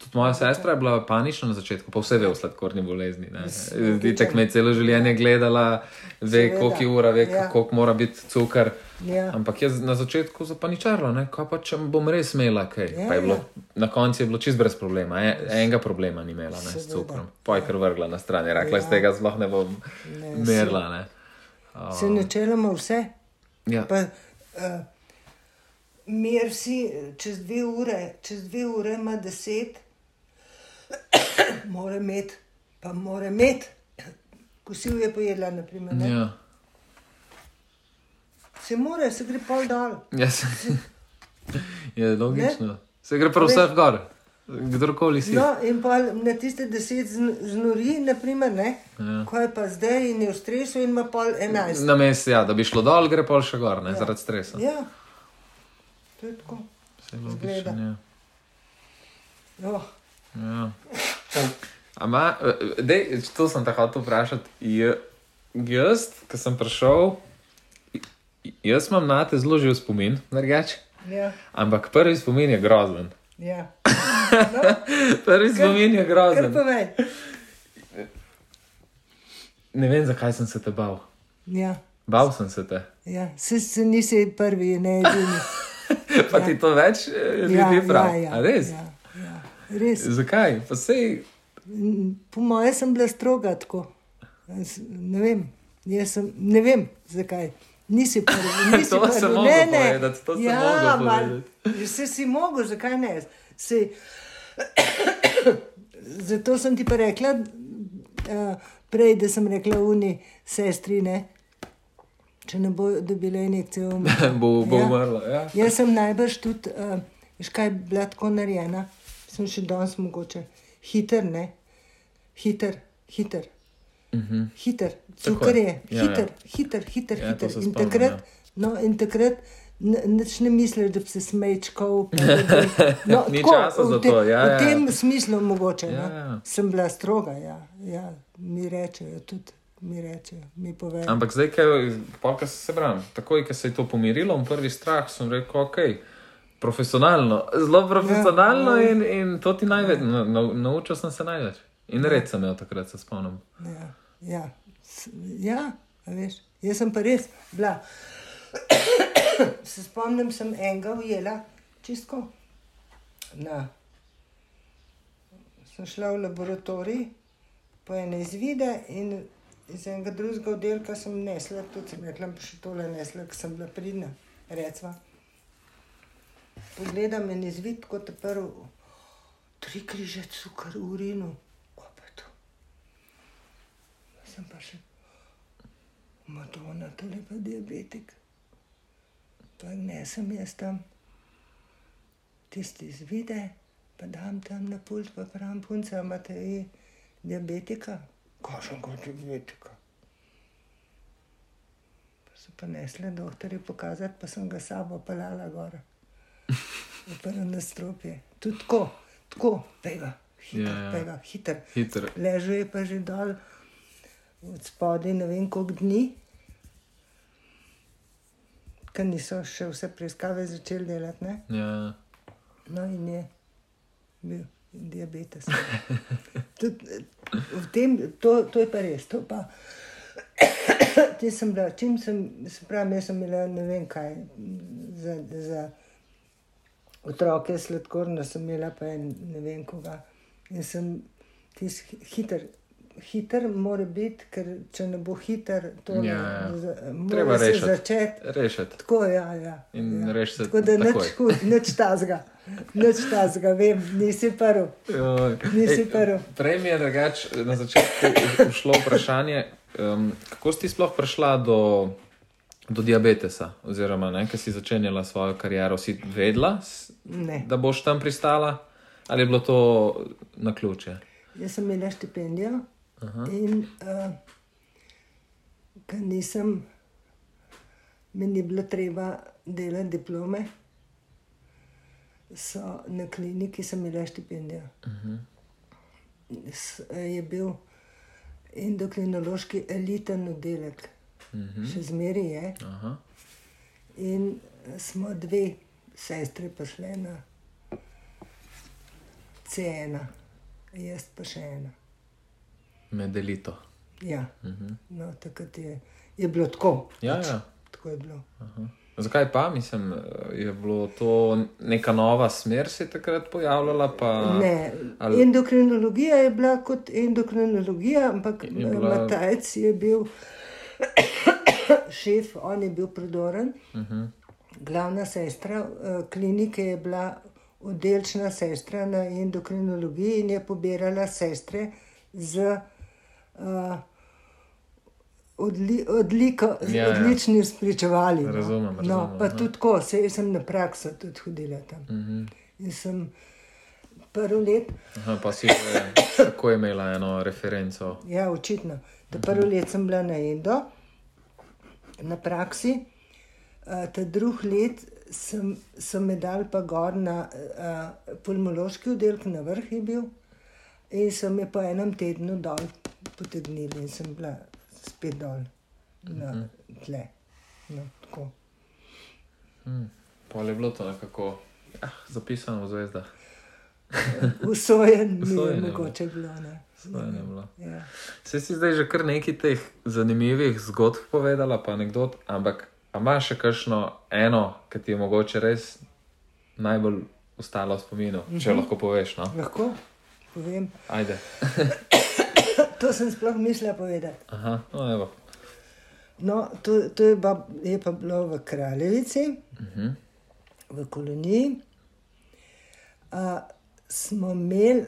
Tudi moja sestra je bila panična na začetku, pa vse ve o sladkorni bolezni. Vidite, me je celo življenje gledala, ve, koliko je ura, ve, ja. koliko mora biti cukor. Ja. Ampak jaz na začetku zapaničarila, ne? kaj pa če bom res imela kaj. Ja, je bilo, ja. na koncu je bilo čist brez problema, e, enega problema ni imela ne, s cukrom. Pa je kar vrgla na stran, je rekla, Ja. iz tega sploh ne bom Ne, merila. Ne. Se načeloma vse. Ja. Pa, uh, Mir si čez dve ure, čez dve ure ima deset, <coughs> mora imeti, pa mora imeti. Kosil je pojedla, naprimer. Ne? Ja. Se mora, se gre pol dol. Ja, se, <laughs> je logično. Se gre prav vse gor, kdorkoli si. No, in pa na tiste deset zn- znori, naprimer, ne? Ja. Ko je pa zdaj in je v stresu in ima pol enajst. Na mestu, ja, da bi šlo dol, gre pol še gor, ne, Ja. zaradi stresa. Ja, to je tako. Saj logično, Izgleda. ja. Oh, Ja. Ama, eh, dej, to sem te hotel vprašati. Jaz, ki sem prišel, jaz imam na te zelo živ spomin, nergač, ja, ampak prvi spomin je grozen. ja. No, <laughs> Prvi spomin je grozen. Ne vem, zakaj sem se te bal. Ja, Bal sem se te. ja. Se, se nisi prvi, ne edini. <laughs> Pa ti to več eh, ljudi pravi. A res? Ja, ja. Res. Zakaj? Pa sej, Po mojem sem bila stroga tako. Ne vem, jaz sem, ne vem zakaj. Nisi <laughs> prvi, nisi To prvi. sem mogel ne, ne. povedati, to sem ja, mogel mal- povedati. Se si mogel, zakaj ne? Se, <coughs> zato sem ti pa rekla, uh, prej, da sem rekla uni sestri, ne. Če ne bo dobila injekcijo, umre. <laughs> bo, bo Ja. umrla. Ja. Jaz sem najbrž tudi, uh, veš kaj, bila tako narejena, sem še danes mogoče. Hiter, ne, hiter, hiter. Uh -huh. Hiter, cukor je. je, Ja, hiter, ja. hiter, hiter, Ja, hiter. se In spomnim, takrat, ja. no, in takrat n- nič ne misliš, da bi se smejčkal. bi- <laughs> No, Ni tako, časa za te- to, ja, ja. V tem smislu mogoče. Ja, no. ja. Sem bila stroga, ja, ja. mi rečejo tudi, mi rečejo, mi povejo. Ampak zdaj, ko se pravim, takoj, ko se je to pomirilo, prvi strah sem rekel, ok. Profesionalno, zelo profesionalno Ja, ja. in, in to ti največ, na, na, naučil sem se največ. In red sem imel takrat, se spomnim. Ja, ja. Ja veš, jaz sem pa res bila. Se spomnim, sem enega ujela, čistko. Na. Sem šla v laboratorij, po ene izvide in iz enega drugega oddelka sem nesla, tudi sem rekla, pa še tole nesla, ker sem bila pridna, recva. Pogledam in izvid kot prvi, tri križe cukor v urinu, ko pa je to. Sem pa še, Madonna, to je pa diabetik. Pa ne sem jaz tam, tisti izvide, pa dam tam na pult, pa pravim, punca, imate vi diabetika? Kažem kot diabetika. So pa nesle doktorje pokazati, pa sem ga sabo pelala gor. V prvo nastropje. Tudi tako, tako, pega, hiter, Ja, ja. pega, hiter. Hiter. Ležal je pa že dol od spodaj, ne vem koliko dni, ker niso še vse preiskave začeli delati. Ne? Ja. No, in je bil diabetes. <laughs> Tud, tem, to, to je pa res. Pa, <coughs> sem bila, čim sem, se pravi, jaz sem imela ne vem kaj za, za otroke, sladkorno sem imela pa en, ne vem koga. In sem tis hiter. Hiter mora biti, ker če ne bo hiter, to Ja, ja. Treba mora se rešiti. začeti. Rešiti. Tako ja, ja. In ja. reši Tako da takoj. nič, hud, nič tazga, nič tazga, vem, nisi prvi. Nisi prvi. Prej mi je drugač na začetku šlo vprašanje, um, kako si sploh prišla do, do diabetesa, oziroma ne, ker si začenjala svojo kariero, si vedela, Ne. da boš tam pristala, ali je bilo to na ključe? Jaz sem imela štipendijo Aha. in uh, ker nisem, mi ni bilo treba delati diplome, so na kliniki sem imela štipendijo. S- Je bil endokrinološki eliten oddelek, še zmeraj je. Aha. In smo dve sestre prišle na C1, jaz pa še ena. Med elito. Ja, no, takrat je, je bilo tako. Ja, pač, ja. Tako je bilo. Zakaj pa, mislim, je bilo to neka nova smer, se je takrat pojavljala? Pa, Ne, ali- endokrinologija je bila kot endokrinologija, ampak bila- Matajc je bil šef, on je bil prodoren. Uh Mhm. -huh. Glavna sestra eh, klinike je bila oddelčna sestra na endokrinologiji in je pobirala sestre z uh, odli, odliko, Ja, ja. odličnim spričevali. no. Razumem, No, razumem, pa ja. tudi tako, se jaz sem na prakso tudi hodila tam. Uh Mhm. -huh. In sem prvo let Aha, pa si že tako imela eno referenco. Ja, očitno. Ta prvi let sem bila na Endo, na praksi, eh, ta drugi let sem, sem me dal pa gor na uh, pulmološki oddelek, na vrh je bil. In so me po enem tednu dol potegnili in sem bila spet dol na tle. No, tako. Pol je bilo to nekako ah, zapisano v zvezdah. Usojen je Usojen je mogoče bilo. Ne. Ne bilo. Ja. Se si zdaj že kar nekaj teh zanimivih zgodb povedala, pa anekdot, ampak imaš še kakšno eno, ki ti je mogoče res najbolj ostalo v spominu, če lahko poveš? No? Lahko povem. Ajde. <coughs> To sem sploh mislila povedati. Aha, no, evo. No, to, to je, pa, je pa bilo v Kraljevici, Uh -huh. v koloniji. A, smo imeli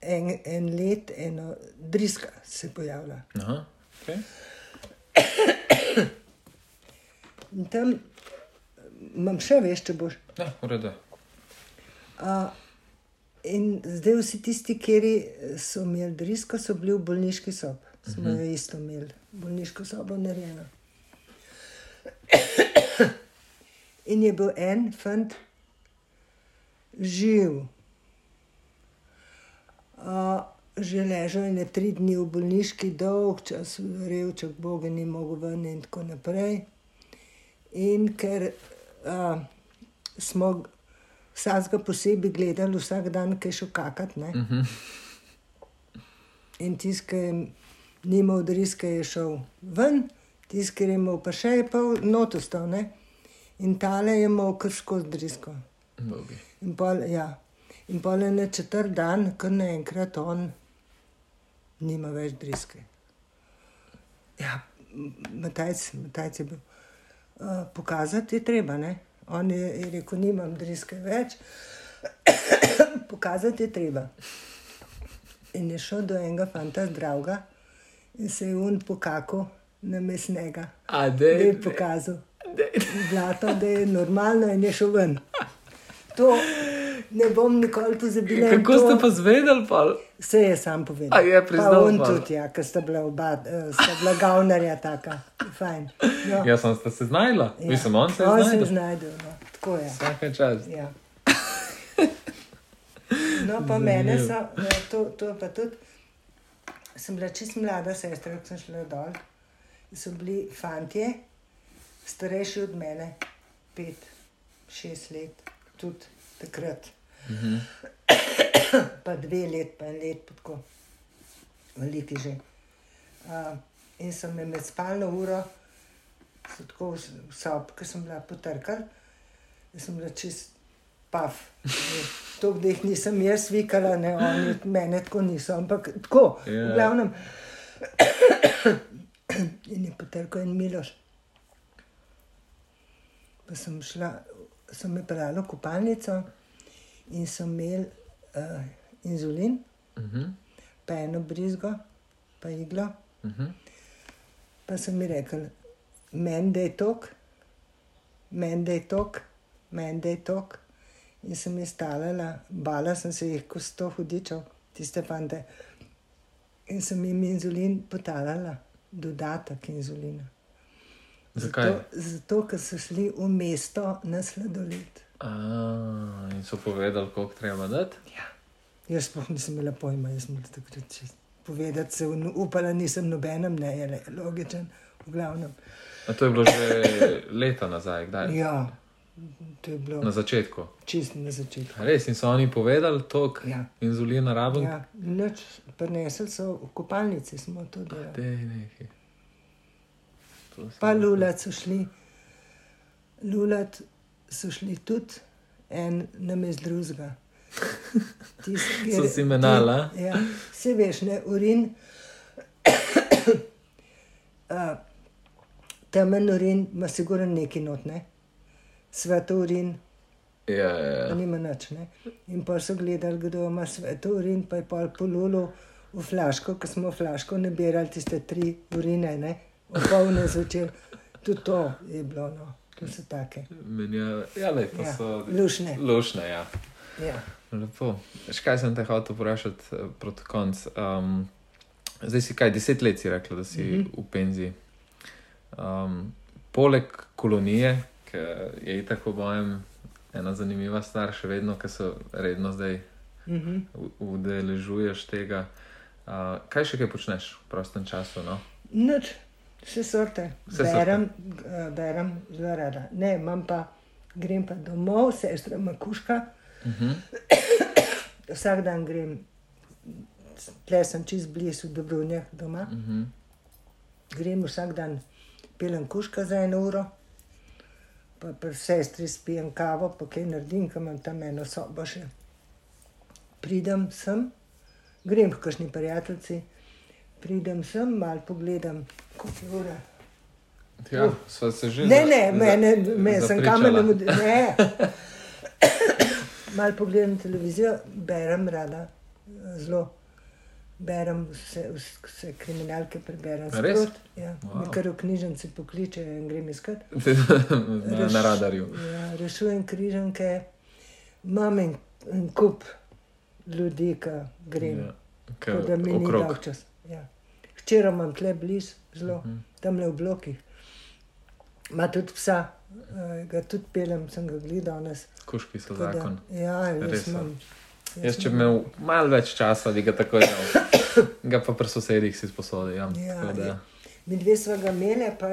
en, en let, eno driska se je pojavila. Aha, okay. In tam imam še več, če boš. Ja, v redu. A, in zdaj vsi tisti, ki so imeli drisko, so bili v bolniški sobi. Smo jo isto imeli, bolniško sobo narejeno. In je bil en fant živ. A, že ležal je tri dni v bolniški, dolg čas, revček, Boga ni mogel ven in tako naprej. In ker a, smo vsakega posebej gledali, vsak dan, ki je šel kakat. Ne? Uh -huh. In tisti, ki je nimal driske, je šel ven, tisti, ki je imel pa še, je pa notustal. Ne? In tale je imel kar skozi drisko. Bogi. In pol, ja. In pol je na četrt dan, kar naenkrat on nima več driske. Ja, Matajc, Matajc je bil. Uh, pokazati je treba, ne? On je, je rekel, nimam driske več, <coughs> pokazati je treba. In je šel do enega fanta zdravega in se je un pokakal na mesnega. A, Da je dej, pokazal, Zlato, da je normalno in je šel ven. To ne bom nikoli pozabila. Kako to, ste pa zvedeli, pa? Vse je sam povedal. A je priznal Pa on pol? tudi, ja, ker sta bila oba, eh, sta bila gavnarja taka. Fajn. No, Jaz sem se znašla, ja. mislim, on se je on se je znašel. znajdel, no. tako je. Vsake čas. Ja. <laughs> No, pa mene so, eh, to, to pa tudi, sem bila čist mlada sestra, ko sem šla dol. So bili fantje, starejši od mene, pet, šest let, tudi takrat. Mhm. pa dve let, pa en let, pa tako, veliki že. Uh, in sem me med spalno uro, tako v s- v sob, ki sem bila potrkal, in sem bila čist paf. To, da jih nisem jaz vikala, ne oni, mene tako niso, ampak tako, Ja. yeah. v glavnem. in je potrkal en miloš. Pa sem šla, sem me pelala v kopalnico in sem imel uh, inzulin, Uh -huh. pa eno brizgo, pa iglo. Uh -huh. Pa sem mi rekel, meni da je tok, meni da je tok, meni da je tok. In sem jih stalala, bala sem se jih kot sto hudičev, tiste fante. In sem jim inzulin potalala, dodatek inzulina. Zakaj? Zato, zato ker so šli v mesto na sladoled. A, in so povedali, koliko treba dati. Ja. Jaz sploh nisem imela pojma, jaz sem bila takrat čist. Povedati se, upala nisem nobenem, ne je le logičen, v glavnem. A to je bilo že leta nazaj, kdaj? Ja, to je bilo Na začetku. čist na začetku. Res, in so oni povedali, tok Ja. inzulina raben. Ja, nič, prinesli so v kopalnici, smo to delali. Dej, nekaj. To si- Pa lulat so šli, lulat so šli tudi en namest drugega. <laughs> Tist, So si menala? Ja, se veš, ne, urin. <coughs> uh, temen urin ima siguren neki not, ne. Sveto urin, Ja, ja, pa ja. nima nič, ne. In pa so gledali, kdo ima sveto urin, pa je pol polulu v flaško, ko smo v flaško nabirali tiste tri urine, ne. Opolne zvečer. Tudi to je bilo, no. To so take. Menjave. Ja, le, to Ja, so lušne. lušne, ja. Ja. Lepo. Veš, kaj sem te hotel vprašati eh, proti koncu? Um, zdaj si kaj, deset let si rekla, da si mm. -hmm. v penziji. Um, poleg kolonije, ker je tako bojem ena zanimiva stvar, še vedno, ki se redno zdaj Mhm. u- udeležuješ tega. Uh, kaj še kaj počneš v prostem času? No? Nič, vse sorte. Vse sorte. berem, eh, berem zelo rada. Ne, imam pa, grem pa domov, sestra ima kuška. Uh -huh. Vsak dan grem, tle sem čist blizu, v Dobrunjah doma. Uh -huh. Grem vsak dan, pelem kuška za eno uro, pa pri sestri spijem kavo, pa kaj naredim, ker imam tam eno sobo še. Pridem sem, grem k kakšni prijateljici, pridem sem, malo pogledam, koliko je ura. Ja, sva se že Ne, za- ne, za- mene, me sem kamerno, <laughs> ne. <coughs> Mal pogledam televizijo, berem rada, zelo. Berem vse, vse kriminalke, preberem Res? sprot. Ja. Wow. Wow. Kar v knjižnici pokliče in grem iskat. <laughs> na, na radarju. Ja, rešujem križanke, imam en, en kup ljudi, ki grem. Ja, Tako da mi ni okrog. dolg čas. Ja. Včeraj imam tle blizu, zelo, uh Mhm. -huh. tam le v blokih. Ma tudi psa, uh, ga tudi pelem, sem ga gledal danes. Kuški so Tako da- zakon. Ja, Res imam. Jaz, če bi imel malo več časa, bi ga takoj imel. <coughs> Ga pa pri sosedih si sposodil. Ja. Ja, da- ja. Mi dve smo ga imeli, pa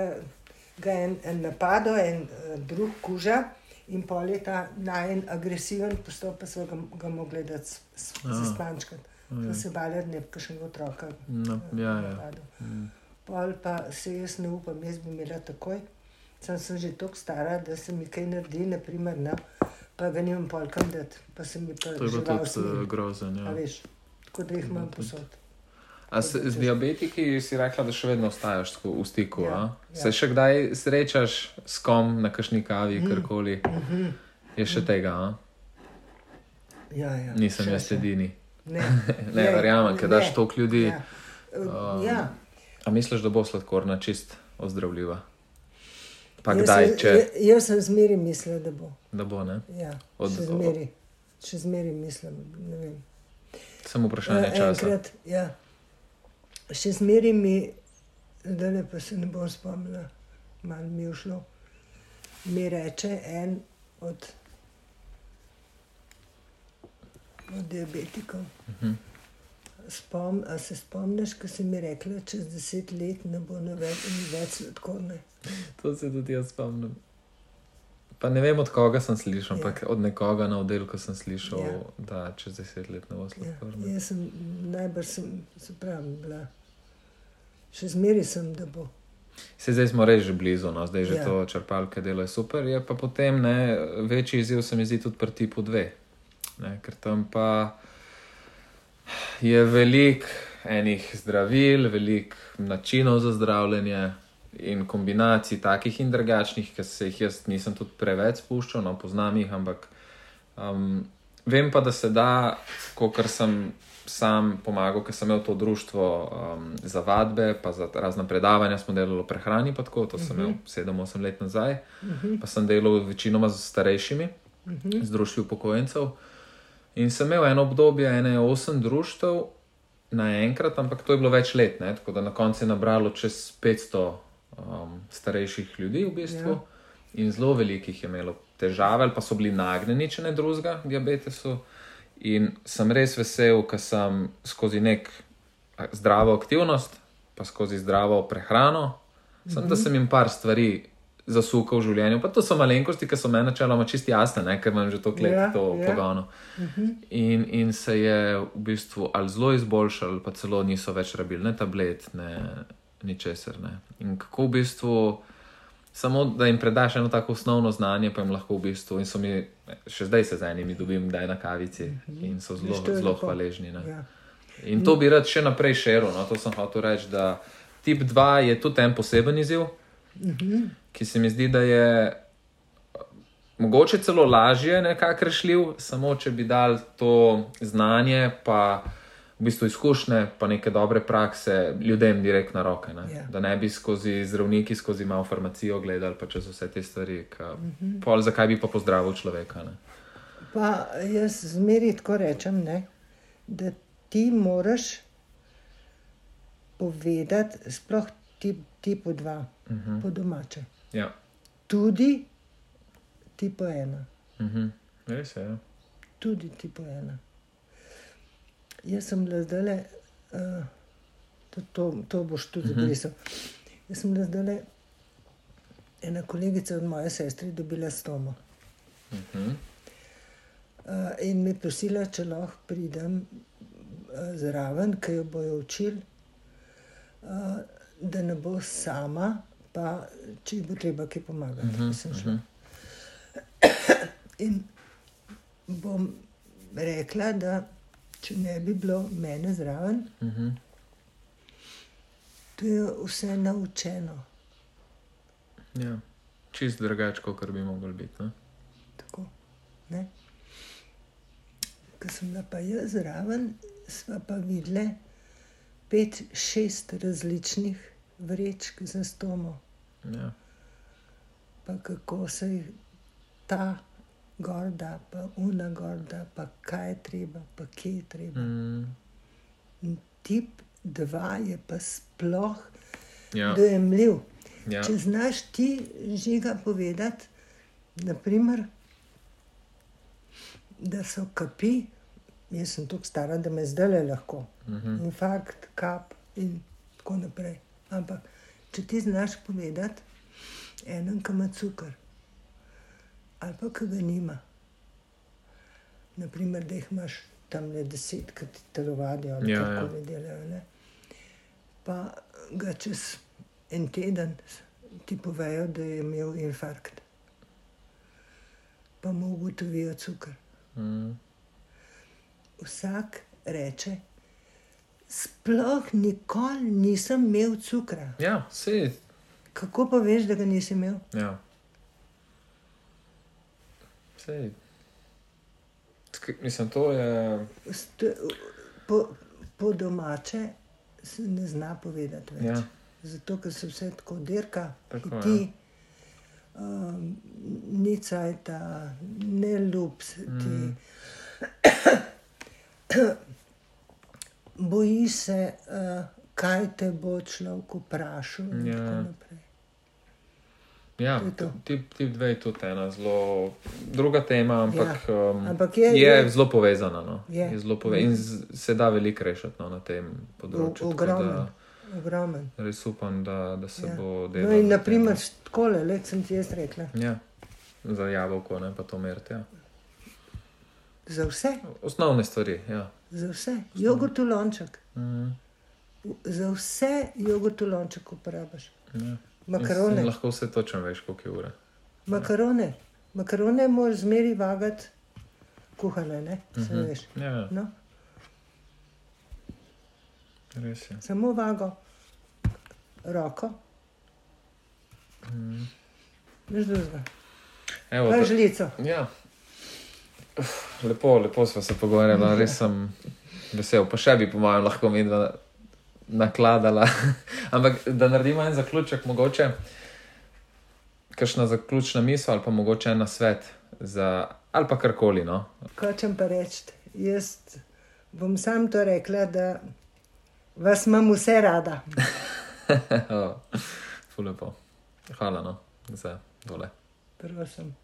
ga je en, en napadel, en uh, drug kuža. In pol leta na en agresiven postop, pa smo ga, ga mogli dati s- s- A. zaspančkati. Smo se bali, da ne bi kakšnega otroka No, eh, ja, ja. Mm. Pol pa se jaz ne upam, jaz bi imela takoj. Sam sem že tako stara, da se mi kaj naredi, naprimer, no, pa ga nimam pol kam dati, pa se mi pa To je tudi uh, grozen. A Ja. veš, tako da jih imam posod. A s, z diabetiki si rekla, da še vedno ostajaš v stiku. Ja, Ja, ja. Se še kdaj srečaš s kom na kakšni kavi, Mm. karkoli? Mhm. Je še tega, a? Ja, ja, nisem še, jaz še. Edini. Ne, Ne, verjamem, ker daš ne, toliko ljudi. Ja. Um, ja. A misliš, da bo sladkorna čist ozdravljiva? Pa Jaz kdaj, sem- če ja- Jaz sem zmeri mislila, da bo. da bo, ne? Ja, Od- še zmeri. Še zmeri mislim, ne vem. Samo vprašanje Eh, časa. Enkrat, ja. Še zmeri mi, da ne pa se ne bom spomnila, malo mi je šlo. Mi reče en od, od diabetikov. Mhm. Spom, a se spomniš, ko si mi rekla, čez deset let ne bo ne več, ni več sladkorne? To se tudi jaz spomnim. Pa ne vem, od koga sem slišal, Ja. ampak od nekoga na oddelku sem slišal, Ja. da čez deset let ne bo Ja, sladkorna. jaz sem najbrž, sem, se pravi, bila. Še zmeri sem, da bo. Se zdaj smo res že blizu, no? zdaj že Ja. to črpalke delo je super, je pa potem ne, večji izziv se mi zdi tudi pri tipu 2. Ne, ker tam pa je veliko enih zdravil, veliko načinov za zdravljenje in kombinacij takih in drugačnih, ki se jih jaz nisem tudi preveč spuščal, no poznam jih, ampak um, vem pa, da se da, kot sem sam pomagal, ker sem imel to društvo um, za vadbe, pa za razna predavanja smo delali o prehrani, pa tako, to sem imel 7-8 let nazaj, pa sem delal večinoma z starejšimi, z društvi upokojencev. In sem imel eno obdobje, ene osem društev naenkrat, ampak to je bilo več let, ne? tako da na koncu je nabralo čez 500 um, starejših ljudi v bistvu. Ja. In zelo velikih je imelo težave, ali pa so bili nagnjeni, če ne drugega, diabetesu. In sem res vesel, ker sem skozi nek zdravo aktivnost, pa skozi zdravo prehrano, sem, Mhm. da sem jim par stvari zasukal v življenju. Pa to so malenkosti, ki so meni načeloma čisti jasne, ne? ker imam že to klet, Ja, to ja. pogano. In, in se je v bistvu ali zelo izboljšal, pa celo niso več rabili ne tablet, ne ničesar. Ne. In kako v bistvu, samo da jim predaš eno tako osnovno znanje, pa jim lahko v bistvu, in so mi, še zdaj se z enimi dobim, da je na kavici in so zelo, Viš, to je zelo lepo. hvaležni. Ne. Ja. In to bi rad še naprej širil. No? To sem hotel reči, da tip 2 je tudi en poseben izziv, ki se mi zdi, da je mogoče celo lažje nekako rešljiv, samo če bi dal to znanje, pa v bistvu izkušnje, pa neke dobre prakse ljudem direkt na roke. Ne? Ja. Da ne bi skozi zdravniki, skozi malo farmacijo gledali, pa čez vse te stvari. Ka, pol, zakaj bi pa pozdravil človeka? Ne? Pa jaz zmeri tako rečem, ne, da ti moraš povedati, sploh tip, tipu 2, uh -huh. po domače. Ja. Tudi, tipo ena. Mhm. Res je. Ja. Tudi tipo ena. Jaz sem bila zdaj, uh, to, to, to boš tudi Mhm. zabrisal. Jaz sem bila zdaj ena kolegica od moje sestre dobila stomo. Mhm. Uh, in me prosila, če lahko pridem uh, zraven, ki jo bojo učili, uh, da ne bo sama, pa če ji bo treba kaj pomagati. Uh -huh, mhm. <coughs> In bom rekla, da če ne bi bilo mene zraven, Mhm. to je vse naučeno. Ja. Čist drugače, kot bi mogel biti. Ne? Tako, ne? Ko sem bila pa jaz zraven, sva pa videla pet, šest različnih vrečk za stomo, Ja. pa kako se jih ta gorda, pa una gorda, pa kaj je treba, pa kje je treba. Mm. In tip dva je pa sploh Ja. dojemljiv. Ja. Če znaš ti žiga povedati, naprimer, da so kapi, jaz sem tako stara, da me zdaj le lahko, Mhm. infarkt, kap in tako naprej. Ampak če ti znaš povedati, enem, ki ima cukor, ali pa ki ga nima, naprimer, da jih imaš tam le deset, ki ti telovadijo ali Ja, kako ja. delajo. Ne? Pa ga čez en teden ti povejo, da je imel infarkt. Pa mu ugotovijo cukor. Mm. Vsak reče, sploh nikoli nisem imel cukra. ja, vse. Kako pa veš, da ga nisi imel? Ja. Sej. Sk- Mislim, to je. St- Po, po domače se ne zna povedati več. Ja. Zato, ker se vse tako dirka, Tako, ti, um, ni cajta, ne ljub se ti. Mm. <coughs> Boji se, uh, kaj te bo človek vprašal. Ja. Ja, To to. tip, tip 2 je tudi ena zelo druga tema, ampak, ja. um, Ampak je- je, je- zelo povezana. No. Je. Je zelo pove in z, se da veliko rešiti no, na tem področju. tako Ogromen. da Ogromen. Res upam, da, da se Ja. bo delalo. No, in na naprimer, tem. tako le, sem ti jaz rekla, Ja, za jabolko, ne pa to meriti. Ja. za vse, Osnovne stvari. Ja. Za vse, jogurt v lonček, Mm, za vse jogurt v lonček uporabiš. ja. Makarone, in lahko vse točno veš, koliko je ure. makarone, makarone moraš zmeri vagati, kuhane, ne, se Mhm. veš. Ja, ja, No, samo vago, roko, Mm. nič drugega, Evo, pa žlico. Ja. Lepo, lepo smo se pogovarjali, res sem vesel. Pa še bi, po mojem, lahko medva nakladala. <laughs> Ampak da naredimo en zaključek, mogoče kakšna zaključna misel ali pa mogoče en svet za ali pa karkoli. No? Hočem pa reči, jaz bom sam to rekla, da vas imam vse rada. <laughs> oh, ful lepo. Hvala no, za tole. Prosim.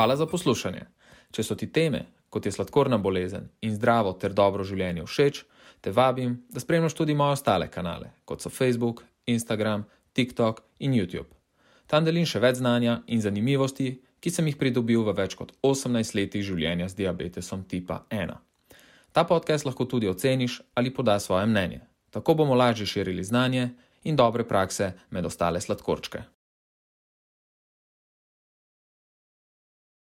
Hvala za poslušanje. Če so ti teme, kot je sladkorna bolezen in zdravo ter dobro življenje všeč, te vabim, da spremljaš tudi moje ostale kanale, kot so Facebook, Instagram, TikTok in YouTube. Tam delim še več znanja in zanimivosti, ki sem jih pridobil v več kot 18 letih življenja z diabetesom tipa 1. Ta podcast lahko tudi oceniš ali podaš svoje mnenje. Tako bomo lažje širili znanje in dobre prakse med ostale sladkorčke.